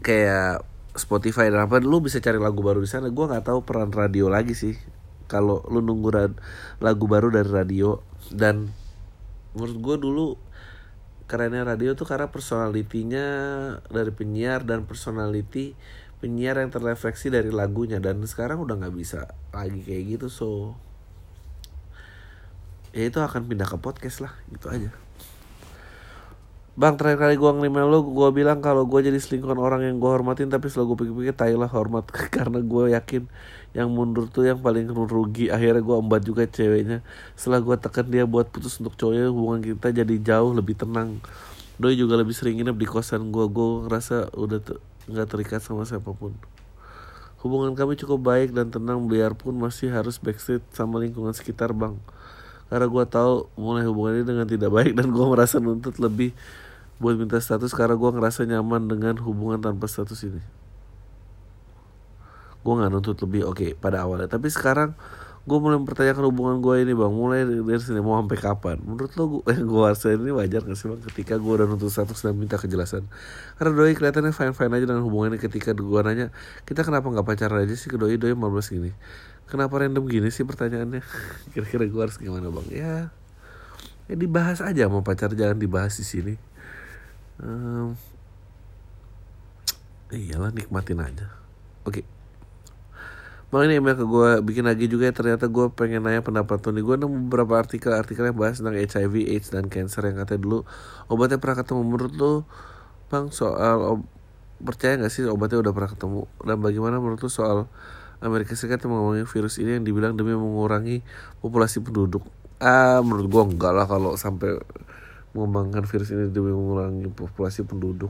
kayak Spotify dan apa, lu bisa cari lagu baru di sana. Gue nggak tahu peran radio lagi sih. Kalau lu nunggu lagu baru dari radio dan menurut gue dulu kerennya radio tuh karena personalitinya dari penyiar dan personality penyiar yang terrefleksi dari lagunya. Dan sekarang udah nggak bisa lagi kayak gitu so. Ya itu akan pindah ke podcast lah gitu aja. Bang terakhir kali gue ngirim lo gue bilang kalau gue jadi selingkuhan orang yang gue hormatin tapi selalu gue pikir-pikir tai hormat. Karena gue yakin yang mundur tuh yang paling rugi. Akhirnya gue embat juga ceweknya. Setelah gue tekan dia buat putus untuk cowoknya hubungan kita jadi jauh lebih tenang. Doi juga lebih sering nginep di kosan gue gue ngerasa udah nggak terikat sama siapa pun. Hubungan kami cukup baik dan tenang biarpun masih harus backstreet sama lingkungan sekitar bang. Karena gue tahu mulai hubungan ini dengan tidak baik dan gue merasa nuntut lebih buat minta status karena gue ngerasa nyaman dengan hubungan tanpa status ini gue nggak nuntut lebih oke okay, pada awalnya. Tapi sekarang gue mulai mempertanyakan hubungan gue ini bang. Mulai dari sini mau sampai kapan? Menurut lo gue eh, gue ini wajar gak sih bang ketika gue udah nuntut status dan minta kejelasan? Karena doi kelihatannya fine fine aja dengan hubungan ini ketika gue nanya kita kenapa nggak pacaran aja sih ke doi? Doi 15 gini. Kenapa random gini sih pertanyaannya? Kira-kira gue harus gimana bang? Ya ya dibahas aja mau pacar jangan dibahas di sini. Um, iyalah nikmatin aja. Oke. okay. Ini email ke gue bikin lagi juga ya. Ternyata gue pengen nanya pendapat Tony. Gue nemu beberapa artikel-artikel yang bahas tentang HIV, AIDS dan cancer yang katanya dulu obatnya pernah ketemu. Menurut lo bang soal ob percaya nggak sih obatnya udah pernah ketemu? Dan bagaimana menurut lo soal Amerika Serikat yang mengalami virus ini yang dibilang demi mengurangi populasi penduduk? Ah menurut gue enggak lah kalau sampai mengembangkan virus ini demi mengurangi populasi penduduk.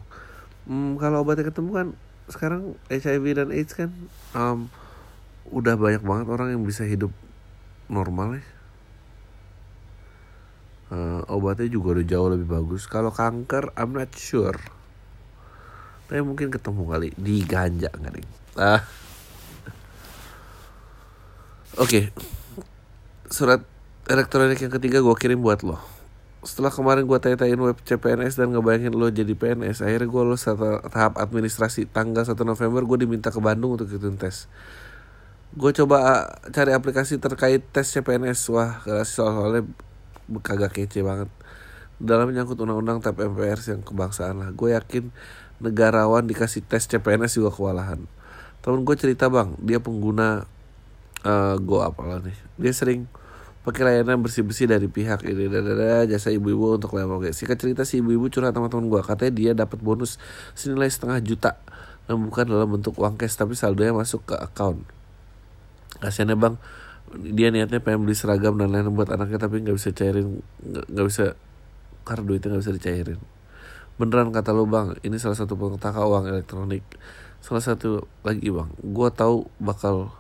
Hmm, kalau obatnya ketemu kan sekarang HIV dan AIDS kan um, udah banyak banget orang yang bisa hidup normal ya. Uh, obatnya juga udah jauh lebih bagus. Kalau kanker I'm not sure. Tapi mungkin ketemu kali. Di ganja nggak nih ah. Oke. Okay. surat elektronik yang ketiga gue kirim buat lo. Setelah kemarin gue tanya-tanyain web CPNS dan ngebayangin lo jadi PNS akhirnya gue lo tahap administrasi. Tanggal 1 November gue diminta ke Bandung untuk ikutin tes gue coba cari aplikasi terkait tes CPNS wah soal soalnya kagak kece banget. Dalam menyangkut undang-undang tap MPR yang kebangsaan lah. Gue yakin negarawan dikasih tes CPNS juga kewalahan. Temen gue cerita bang dia pengguna uh, go apalah nih. Dia sering pakai layanan bersih bersih dari pihak ini. Dan jasa ibu-ibu untuk lewat sih singkat cerita si ibu-ibu curhat sama teman gue katanya dia dapat bonus senilai setengah juta dan bukan dalam bentuk uang cash tapi saldonya masuk ke account kasiannya bang dia niatnya pengen beli seragam dan lain buat anaknya tapi nggak bisa cairin nggak bisa karena duitnya nggak bisa dicairin. Beneran kata lo bang ini salah satu petaka uang elektronik. Salah satu lagi bang gue tahu bakal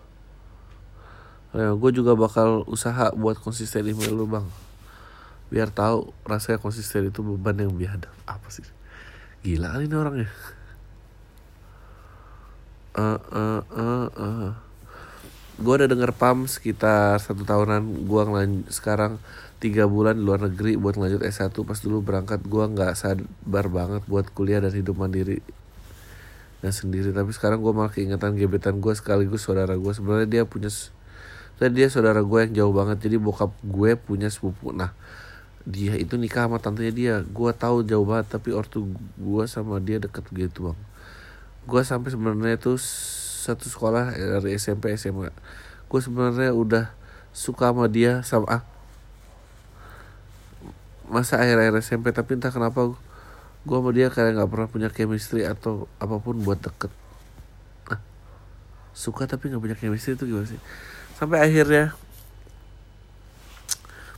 ya, gue juga bakal usaha buat konsisten email lo bang. Biar tahu rasanya konsisten itu beban yang biadab. Apa sih? Gila ini orangnya. Uh, uh, uh, uh. Gue udah denger pam sekitar satu tahunan. Gue ngelanjut sekarang tiga bulan di luar negeri buat lanjut S1 pas dulu berangkat gue nggak sabar banget buat kuliah dan hidup mandiri. Dan sendiri. Tapi sekarang gue malah keingetan gebetan gue sekaligus saudara gue sebenarnya dia punya dan dia saudara gue yang jauh banget. Jadi bokap gue punya sepupu. Nah dia itu nikah sama tantenya dia. Gue tahu jauh banget tapi ortu gue sama dia deket gitu bang. Gue sampai sebenarnya itu satu sekolah dari SMP SMA gue sebenarnya udah suka sama dia sama ah, masa akhir-akhir SMP tapi entah kenapa gue sama dia kayak nggak pernah punya chemistry atau apa pun buat deket. Nah, suka tapi nggak punya chemistry itu gimana sih? Sampai akhirnya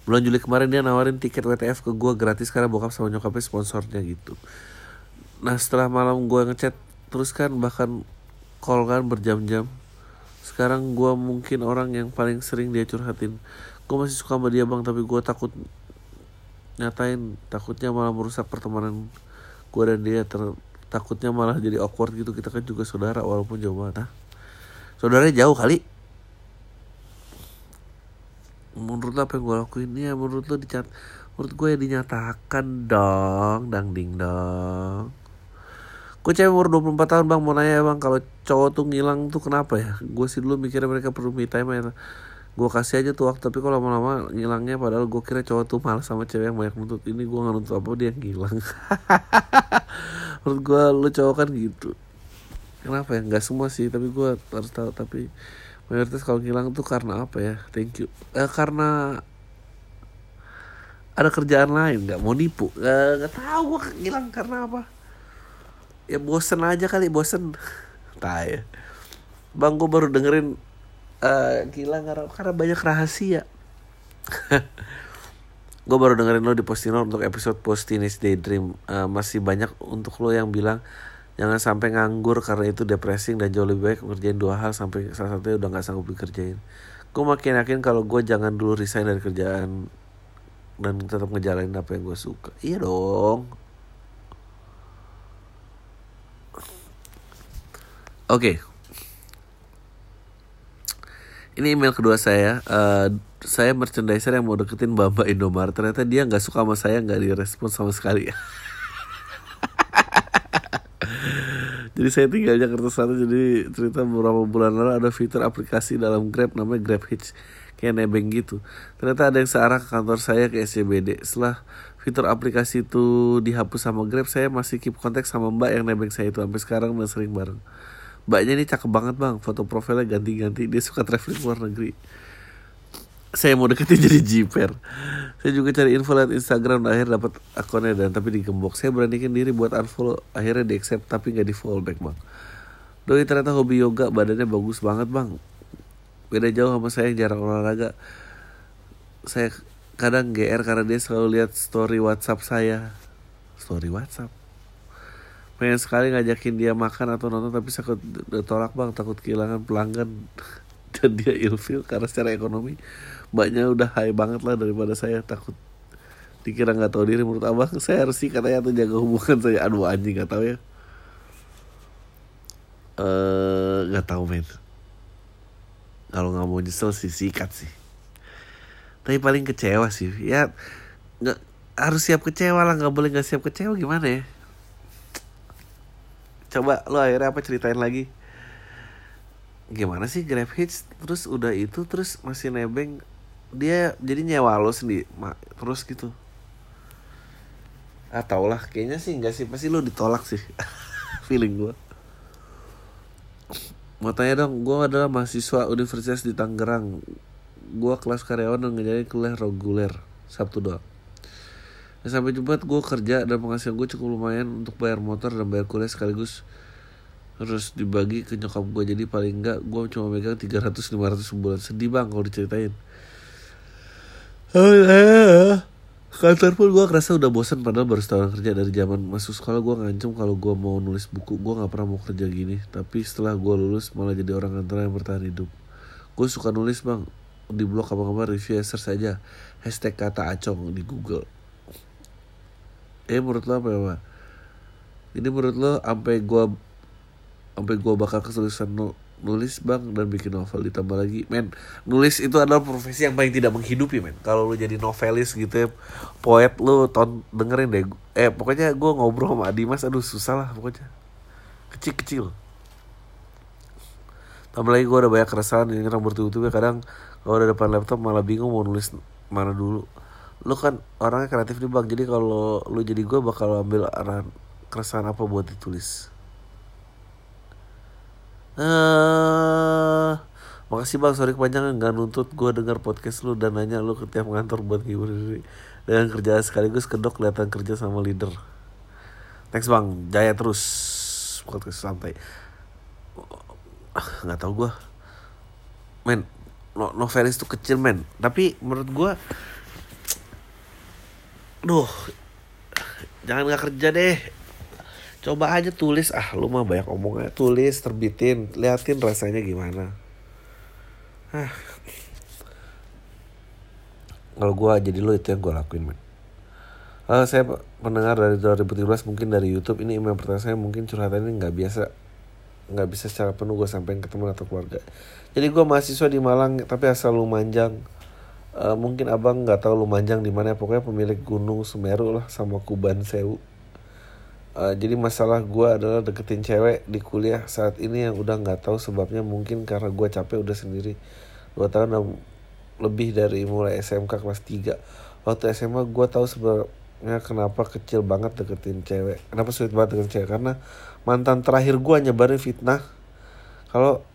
bulan Juli kemarin dia nawarin tiket WTF ke gue gratis karena bokap sama nyokapnya sponsornya gitu. Nah setelah malam gue ngechat terus kan bahkan call kan berjam-jam. Sekarang gue mungkin orang yang paling sering dia curhatin. Gue masih suka sama dia bang tapi gue takut nyatain. Takutnya malah merusak pertemanan gue dan dia. Ter takutnya malah jadi awkward gitu. Kita kan juga saudara walaupun jauh banget nah saudaranya jauh kali. Menurut lo apa yang gue lakuin? Ya menurut lo dicat menurut gue ya dinyatakan dong. Dang ding dong gue cewek umur 24 tahun bang? Mau nanya bang kalau cowok tuh ngilang tuh kenapa ya? Gue sih dulu mikirnya mereka perlu me time ya gue kasih aja tuh waktu tapi kalau lama-lama ngilangnya padahal gue kira cowok tuh malas sama cewek yang banyak nuntut. Ini gue nuntut apa dia ngilang. Menurut gue lu cowok kan gitu. Kenapa ya? Nggak semua sih tapi gue harus tahu. Tapi mayoritas kalau ngilang tuh karena apa ya? Thank you. Eh, karena ada kerjaan lain nggak mau nipu. Nggak tahu gue ngilang karena apa ya bosen aja kali bosen. Tak ya bang gue baru dengerin uh, gila karena, karena banyak rahasia. Gue baru dengerin lo di Postino untuk episode Post Teenage Daydream. Uh, masih banyak untuk lo yang bilang jangan sampai nganggur karena itu depressing dan jauh lebih baik ngerjain dua hal sampai salah satunya udah nggak sanggup dikerjain. Gue makin yakin kalau gue jangan dulu resign dari kerjaan dan tetap ngejalanin apa yang gue suka. Iya dong oke. Okay ini email kedua saya uh, saya merchandiser yang mau deketin Mbak Indomaret ternyata dia nggak suka sama saya nggak direspon sama sekali. Jadi saya tinggal Jakarta Selatan jadi cerita beberapa bulan lalu ada fitur aplikasi dalam Grab namanya Grab Hitch. Kayak nebeng gitu. Ternyata ada yang searah ke kantor saya ke SCBD setelah fitur aplikasi itu dihapus sama Grab saya masih keep kontak sama Mbak yang nebeng saya itu. Sampai sekarang dan sering bareng Mbaknya ini cakep banget bang. Foto profilnya ganti-ganti. Dia suka traveling luar negeri. Saya mau deketin jadi jiper. Saya juga cari info lewat Instagram Dan akhirnya dapat akunnya dan tapi digembok. Saya beranikan diri buat unfollow Akhirnya di accept tapi gak di follow back bang. Doi ternyata hobi yoga Badannya bagus banget bang. Beda jauh sama saya yang jarang olahraga. Saya kadang GR karena dia selalu lihat story WhatsApp saya. Story WhatsApp pengen sekali ngajakin dia makan atau nonton tapi takut tolak bang. Takut kehilangan pelanggan. Dan dia ilfil karena secara ekonomi mbaknya udah high banget lah daripada saya. Takut dikira nggak tahu diri. Menurut abang saya harus sih katanya tuh jaga hubungan saya. Aduh anjing nggak tahu ya. Eh nggak tahu men. Kalau nggak mau nyesel sih sikat sih. Tapi paling kecewa sih. Ya nggak harus siap kecewa lah. Nggak boleh nggak siap kecewa gimana ya coba lo akhirnya apa ceritain lagi? Gimana sih Grab Hitch? Terus udah itu terus masih nebeng. Dia jadi nyewa lo sendiri terus gitu. Ah lah. Kayaknya sih enggak sih. Pasti lo ditolak sih feeling gue mau tanya dong gue adalah mahasiswa universitas di Tangerang. Gue kelas karyawan dan ngejalanin kuliah reguler Sabtu doang Dan sampai Jumat gue kerja dan penghasilan gue cukup lumayan untuk bayar motor dan bayar kuliah sekaligus terus dibagi ke nyokap gue jadi paling enggak gue cuma megang 300-500 sebulan. Sedih bang kalau diceritain. Kantor pun gue kerasa udah bosan padahal baru setahun kerja dari zaman masuk sekolah. Gue ngancem kalau gue mau nulis buku. Gue nggak pernah mau kerja gini. Tapi setelah gue lulus malah jadi orang kantor yang bertahan hidup. Gue suka nulis bang. Di blog apa-apa review search saja hashtag kata acong di google eh menurut lo apa ya Pak? ini menurut lo sampai gue sampai gue bakal kesulitan nu- nulis bang dan bikin novel ditambah lagi? Men nulis itu adalah profesi yang paling tidak menghidupi men. Kalau lu jadi novelis gitu ya poet lu ton dengerin deh. Eh pokoknya gue ngobrol sama Dimas aduh susah lah pokoknya. Kecil kecil tambah lagi gue udah banyak keresahan ini orang bertubi-tubi kadang kalau udah depan laptop malah bingung mau nulis mana dulu lu kan orangnya kreatif nih bang. Jadi kalau lu jadi gue bakal ambil arahan keresahan apa buat ditulis? Eh, makasih bang, sorry kepanjangan nggak nuntut gue denger podcast lu dan nanya lu ke tiap kantor buat ngibur diri dengan kerjaan sekaligus kedok kelihatan kerja sama leader. Thanks bang, jaya terus. Podcast santai. Ah, nggak tahu gue, men, no novelis tuh kecil men, tapi menurut gue, duh, jangan nggak kerja deh, coba aja tulis. Ah lu mah banyak omongnya tulis terbitin. Liatin rasanya gimana. Ah. Kalau gua jadi lo itu yang gua lakuin men Eh, saya pendengar dari 2017 mungkin dari YouTube ini email pertanyaan saya mungkin curhatan ini nggak biasa nggak bisa secara penuh gue sampaikan ke teman atau keluarga. Jadi gua mahasiswa di Malang tapi asal Lumajang Eh, mungkin abang nggak tahu Lumajang di mana pokoknya pemilik Gunung Semeru lah sama Kuban Sewu. Uh, jadi masalah gue adalah deketin cewek di kuliah saat ini yang udah nggak tahu sebabnya mungkin karena gue capek udah sendiri. Dua tahun lebih dari mulai SMK kelas 3 waktu SMA gue tahu sebenarnya kenapa kecil banget deketin cewek. Kenapa sulit banget deketin cewek? Karena mantan terakhir gue nyebarin fitnah. Kalau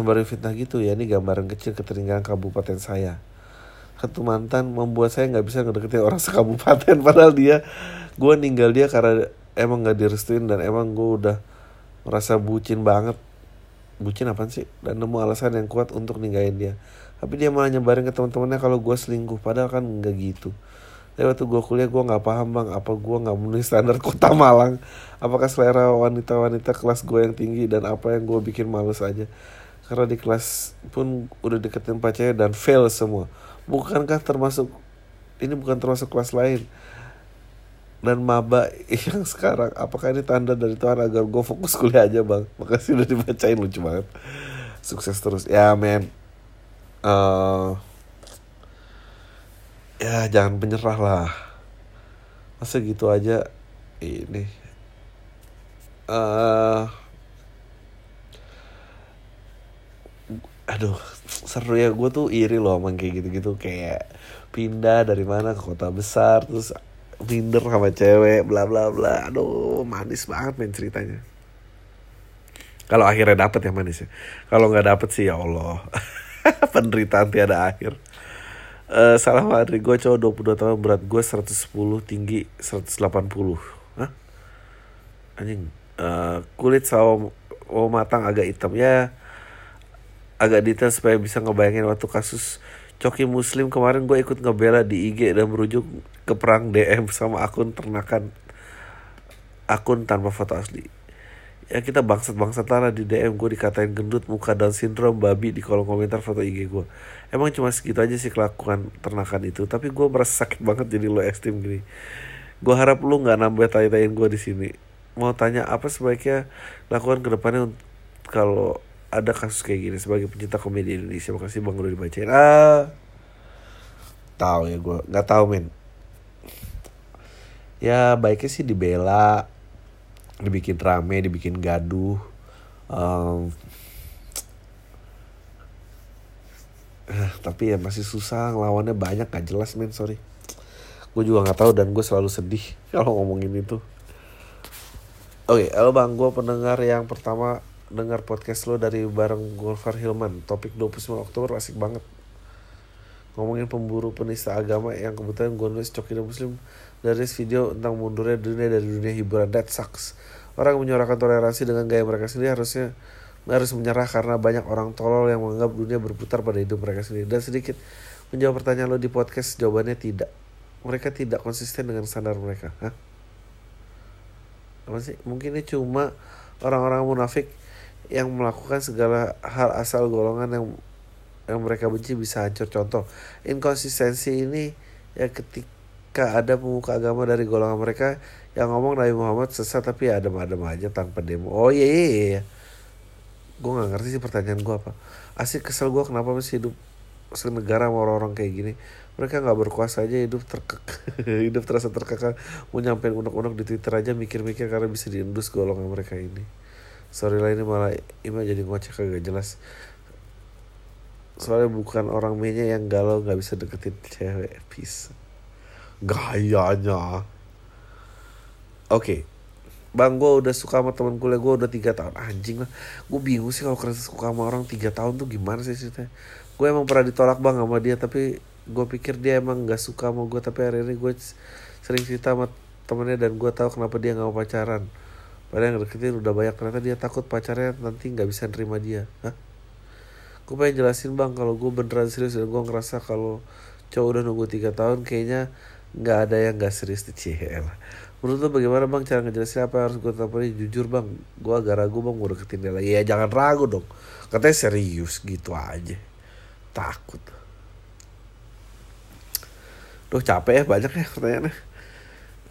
nyebarin fitnah gitu ya. Ini gambaran kecil ketertinggalan kabupaten saya. Satu mantan membuat saya nggak bisa ngedeketin orang sekabupaten. Padahal dia gue ninggal dia karena emang nggak direstuin dan emang gue udah merasa bucin banget. Bucin apa sih? Dan nemu alasan yang kuat untuk ninggalin dia. Tapi dia malah nyebarin ke teman-temannya kalau gue selingkuh. Padahal kan nggak gitu. Tapi waktu gue kuliah gue nggak paham bang apa gue nggak memenuhi standar kota Malang. Apakah selera wanita-wanita kelas gue yang tinggi dan apa yang gue bikin males aja karena di kelas pun udah deketin pacarnya dan fail semua. Bukankah termasuk ini bukan termasuk kelas lain? Dan maba yang sekarang apakah ini tanda dari Tuhan agar gue fokus kuliah aja bang? Makasih udah dibacain lucu banget. Sukses terus. Ya men. Eh, ya jangan penyerah lah. Masa gitu aja ini. Eh aduh seru ya. Gue tuh iri loh emang kayak gitu-gitu. Kayak pindah dari mana ke kota besar terus minder sama cewek bla bla bla. Aduh manis banget main ceritanya. Kalau akhirnya dapet ya manis ya. Kalau nggak dapet sih ya Allah. Penderitaan tiada akhir. Eh salah Madri gue cowok 22 tahun berat gue 110 tinggi 180 Hah? anjing Eh, kulit sawo matang agak hitam. Ya agak detail supaya bisa ngebayangin waktu kasus Coki Muslim kemarin gue ikut ngebela di IG dan merujuk ke perang DM sama akun ternakan akun tanpa foto asli. Ya kita bangsat-bangsat lah di DM gue dikatain gendut muka down syndrome babi di kolom komentar foto IG gue. Emang cuma segitu aja sih kelakuan ternakan itu, tapi gue merasa sakit banget jadi lo esteem gini. Gue harap lu nggak nambah tai-taiin gue di sini. Mau tanya apa sebaiknya lakukan ke depannya unt- kalau ada kasus kayak gini sebagai pencinta komedi Indonesia. Makasih Bang udah dibacain. Ah. Tahu ya gue, nggak tahu men. Ya baiknya sih dibela, dibikin rame, dibikin gaduh. Em, Ah, tapi ya masih susah lawannya banyak gak jelas men sorry gue juga nggak tahu dan gue selalu sedih kalau ngomongin itu oke halo bang gue pendengar yang pertama dengar podcast lo dari bareng Golfar Hilman. Topik 29 Oktober asik banget. Ngomongin pemburu penista agama yang kebetulan gue nulis coki muslim. Dari video tentang mundurnya dunia dari dunia hiburan. That sucks. Orang yang menyuarakan toleransi dengan gaya mereka sendiri harusnya harus menyerah karena banyak orang tolol yang menganggap dunia berputar pada hidup mereka sendiri. Dan sedikit menjawab pertanyaan lo di podcast jawabannya tidak. Mereka tidak konsisten dengan standar mereka. Hah? apa sih? Mungkin ini cuma orang-orang munafik yang melakukan segala hal asal golongan yang yang mereka benci bisa hancur. Contoh inkonsistensi ini ya ketika ada pemuka agama dari golongan mereka yang ngomong Nabi Muhammad sesat tapi ya adem-adem aja tanpa demo. Oh iya iya iya, iya. gue nggak ngerti sih pertanyaan gue apa. Asik kesel gue kenapa masih hidup senegara sama orang-orang kayak gini? Mereka nggak berkuasa aja hidup terkek hidup terasa terkekang. Mau nyampein unek-unek di twitter aja mikir-mikir karena bisa diendus golongan mereka ini sorry lah ini malah Ima jadi ngoceh kagak jelas. Soalnya bukan orang mainnya yang galau nggak bisa deketin cewek. Peace. Gayanya. Oke. Okay. Bang gue udah suka sama temen kuliah gue udah tiga tahun. Anjing lah. Gue bingung sih kalau kerasa suka sama orang tiga tahun tuh gimana sih ceritanya? Gue emang pernah ditolak bang sama dia Tapi gue pikir dia emang gak suka sama gue tapi hari ini gue sering cerita sama temennya dan gue tahu kenapa dia gak mau pacaran padahal yang deketin udah banyak ternyata dia takut pacarnya nanti nggak bisa nerima dia. Hah? gue pengen jelasin bang kalau gue beneran serius dan gue ngerasa kalau cowok udah nunggu tiga tahun kayaknya nggak ada yang nggak serius di CL menurut lo bagaimana bang cara ngejelasin apa harus gue tampilin jujur bang gue agak ragu bang mau deketin dia lagi. Ya jangan ragu dong. Katanya serius gitu aja. Takut. Duh capek ya banyak ya pertanyaannya.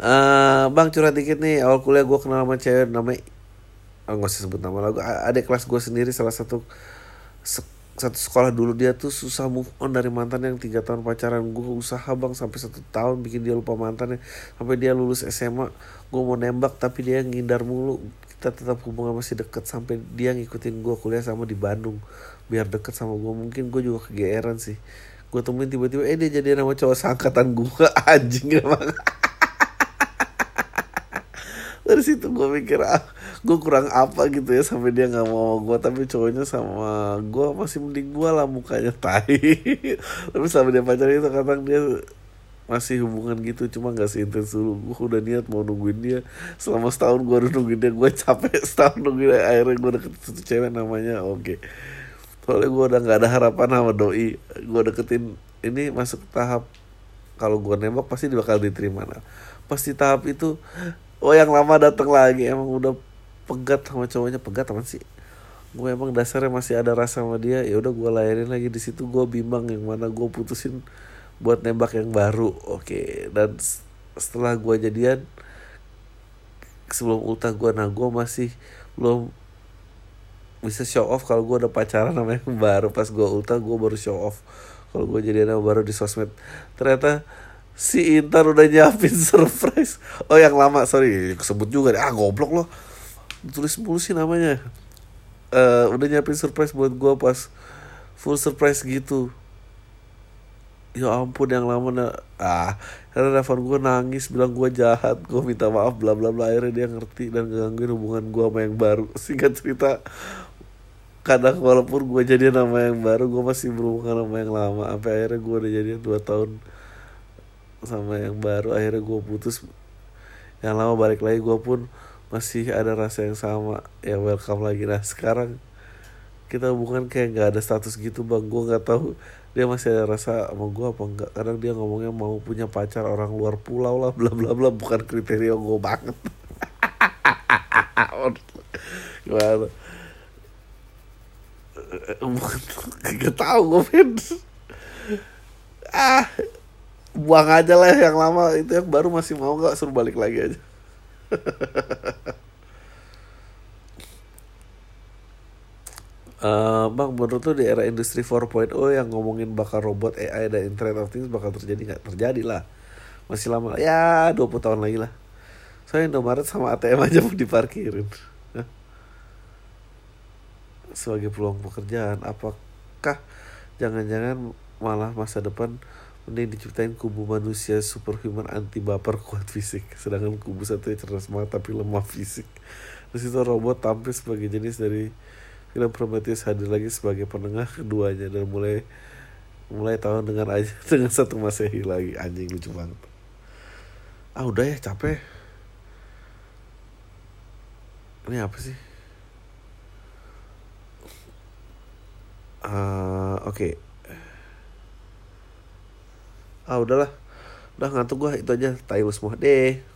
Uh, bang curhat dikit nih. Awal kuliah gue kenal sama cewek namanya oh, gak usah sebut nama lagu. Ada kelas gue sendiri salah satu satu sekolah dulu dia tuh susah move on dari mantan yang tiga tahun pacaran. Gue usaha bang sampai satu tahun bikin dia lupa mantannya. Sampai dia lulus SMA gue mau nembak tapi dia ngindar mulu. Kita tetap hubungan masih deket sampai dia ngikutin gue kuliah sama di Bandung. Biar deket sama gue mungkin gue juga kegeeran sih. Gue temuin tiba-tiba eh dia jadi nama cowok sangkatan gue anjing emang dari situ gue mikir ah gue kurang apa gitu ya sampai dia nggak mau gue tapi cowoknya sama gue masih mending gue lah mukanya tai. Tapi sampai dia pacaran itu kadang dia masih hubungan gitu cuma nggak seintens dulu. Gue udah niat mau nungguin dia. Selama setahun gue udah nungguin dia gue capek setahun nungguin dia. Akhirnya gue deket satu cewek namanya oke. Okay soalnya gue udah nggak ada harapan sama doi. Gue deketin ini masuk tahap kalau gue nembak pasti bakal diterima. Nah pasti tahap itu oh yang lama datang lagi. Emang udah pegat sama cowoknya. Pegat apa sih? Gue emang dasarnya masih ada rasa sama dia. Ya udah gue layarin lagi di situ. Gue bimbang yang mana gue putusin buat nembak yang baru. Oke. Dan setelah gue jadian sebelum ultah gue nah gue masih belum bisa show off kalau gue udah pacaran sama yang baru. Pas gue ulta gue baru show off. Kalau gue jadi anak baru di sosmed. Ternyata si Intan udah nyiapin surprise. Oh yang lama sorry sebut juga deh. Ah goblok loh. Tulis mulu sih namanya. Uh, udah nyiapin surprise buat gue pas full surprise gitu. Ya ampun yang lama na ah karena telepon gue nangis bilang gue jahat gue minta maaf bla bla bla. Akhirnya dia ngerti dan ngegangguin hubungan gue sama yang baru. Singkat cerita kadang walaupun gue jadi nama yang baru gue masih berhubungan sama yang lama. Sampai akhirnya gue udah jadi dua tahun sama yang baru akhirnya gue putus. Yang lama balik lagi gue pun masih ada rasa yang sama ya welcome lagi. Nah sekarang kita hubungan kayak nggak ada status gitu bang. Gue nggak tahu dia masih ada rasa sama gue apa enggak kadang dia ngomongnya mau punya pacar orang luar pulau lah bla bla bla. Bukan kriteria gue banget. Gimana? Gak tau gue Ah Buang aja lah yang lama Itu yang baru masih mau gak Suruh balik lagi aja Uh, bang, menurut lu di era industri 4.0 yang ngomongin bakal robot AI dan Internet of Things bakal terjadi nggak? Terjadi lah. Masih lama, ya 20 tahun lagi lah. Soalnya Indomaret sama ATM aja mau diparkirin sebagai peluang pekerjaan apakah Jangan-jangan malah masa depan mending diciptain kubu manusia superhuman anti baper kuat fisik. Sedangkan kubu satu cerdas banget tapi lemah fisik. Di situ robot tampil sebagai jenis dari film Prometheus hadir lagi sebagai penengah keduanya dan mulai mulai tahun dengan aja dengan satu masehi lagi. Anjing lucu banget. Ah udah ya capek. Ini apa sih? Ah, oke ah udahlah. Udah ngantuk gua itu aja. Tayo semua deh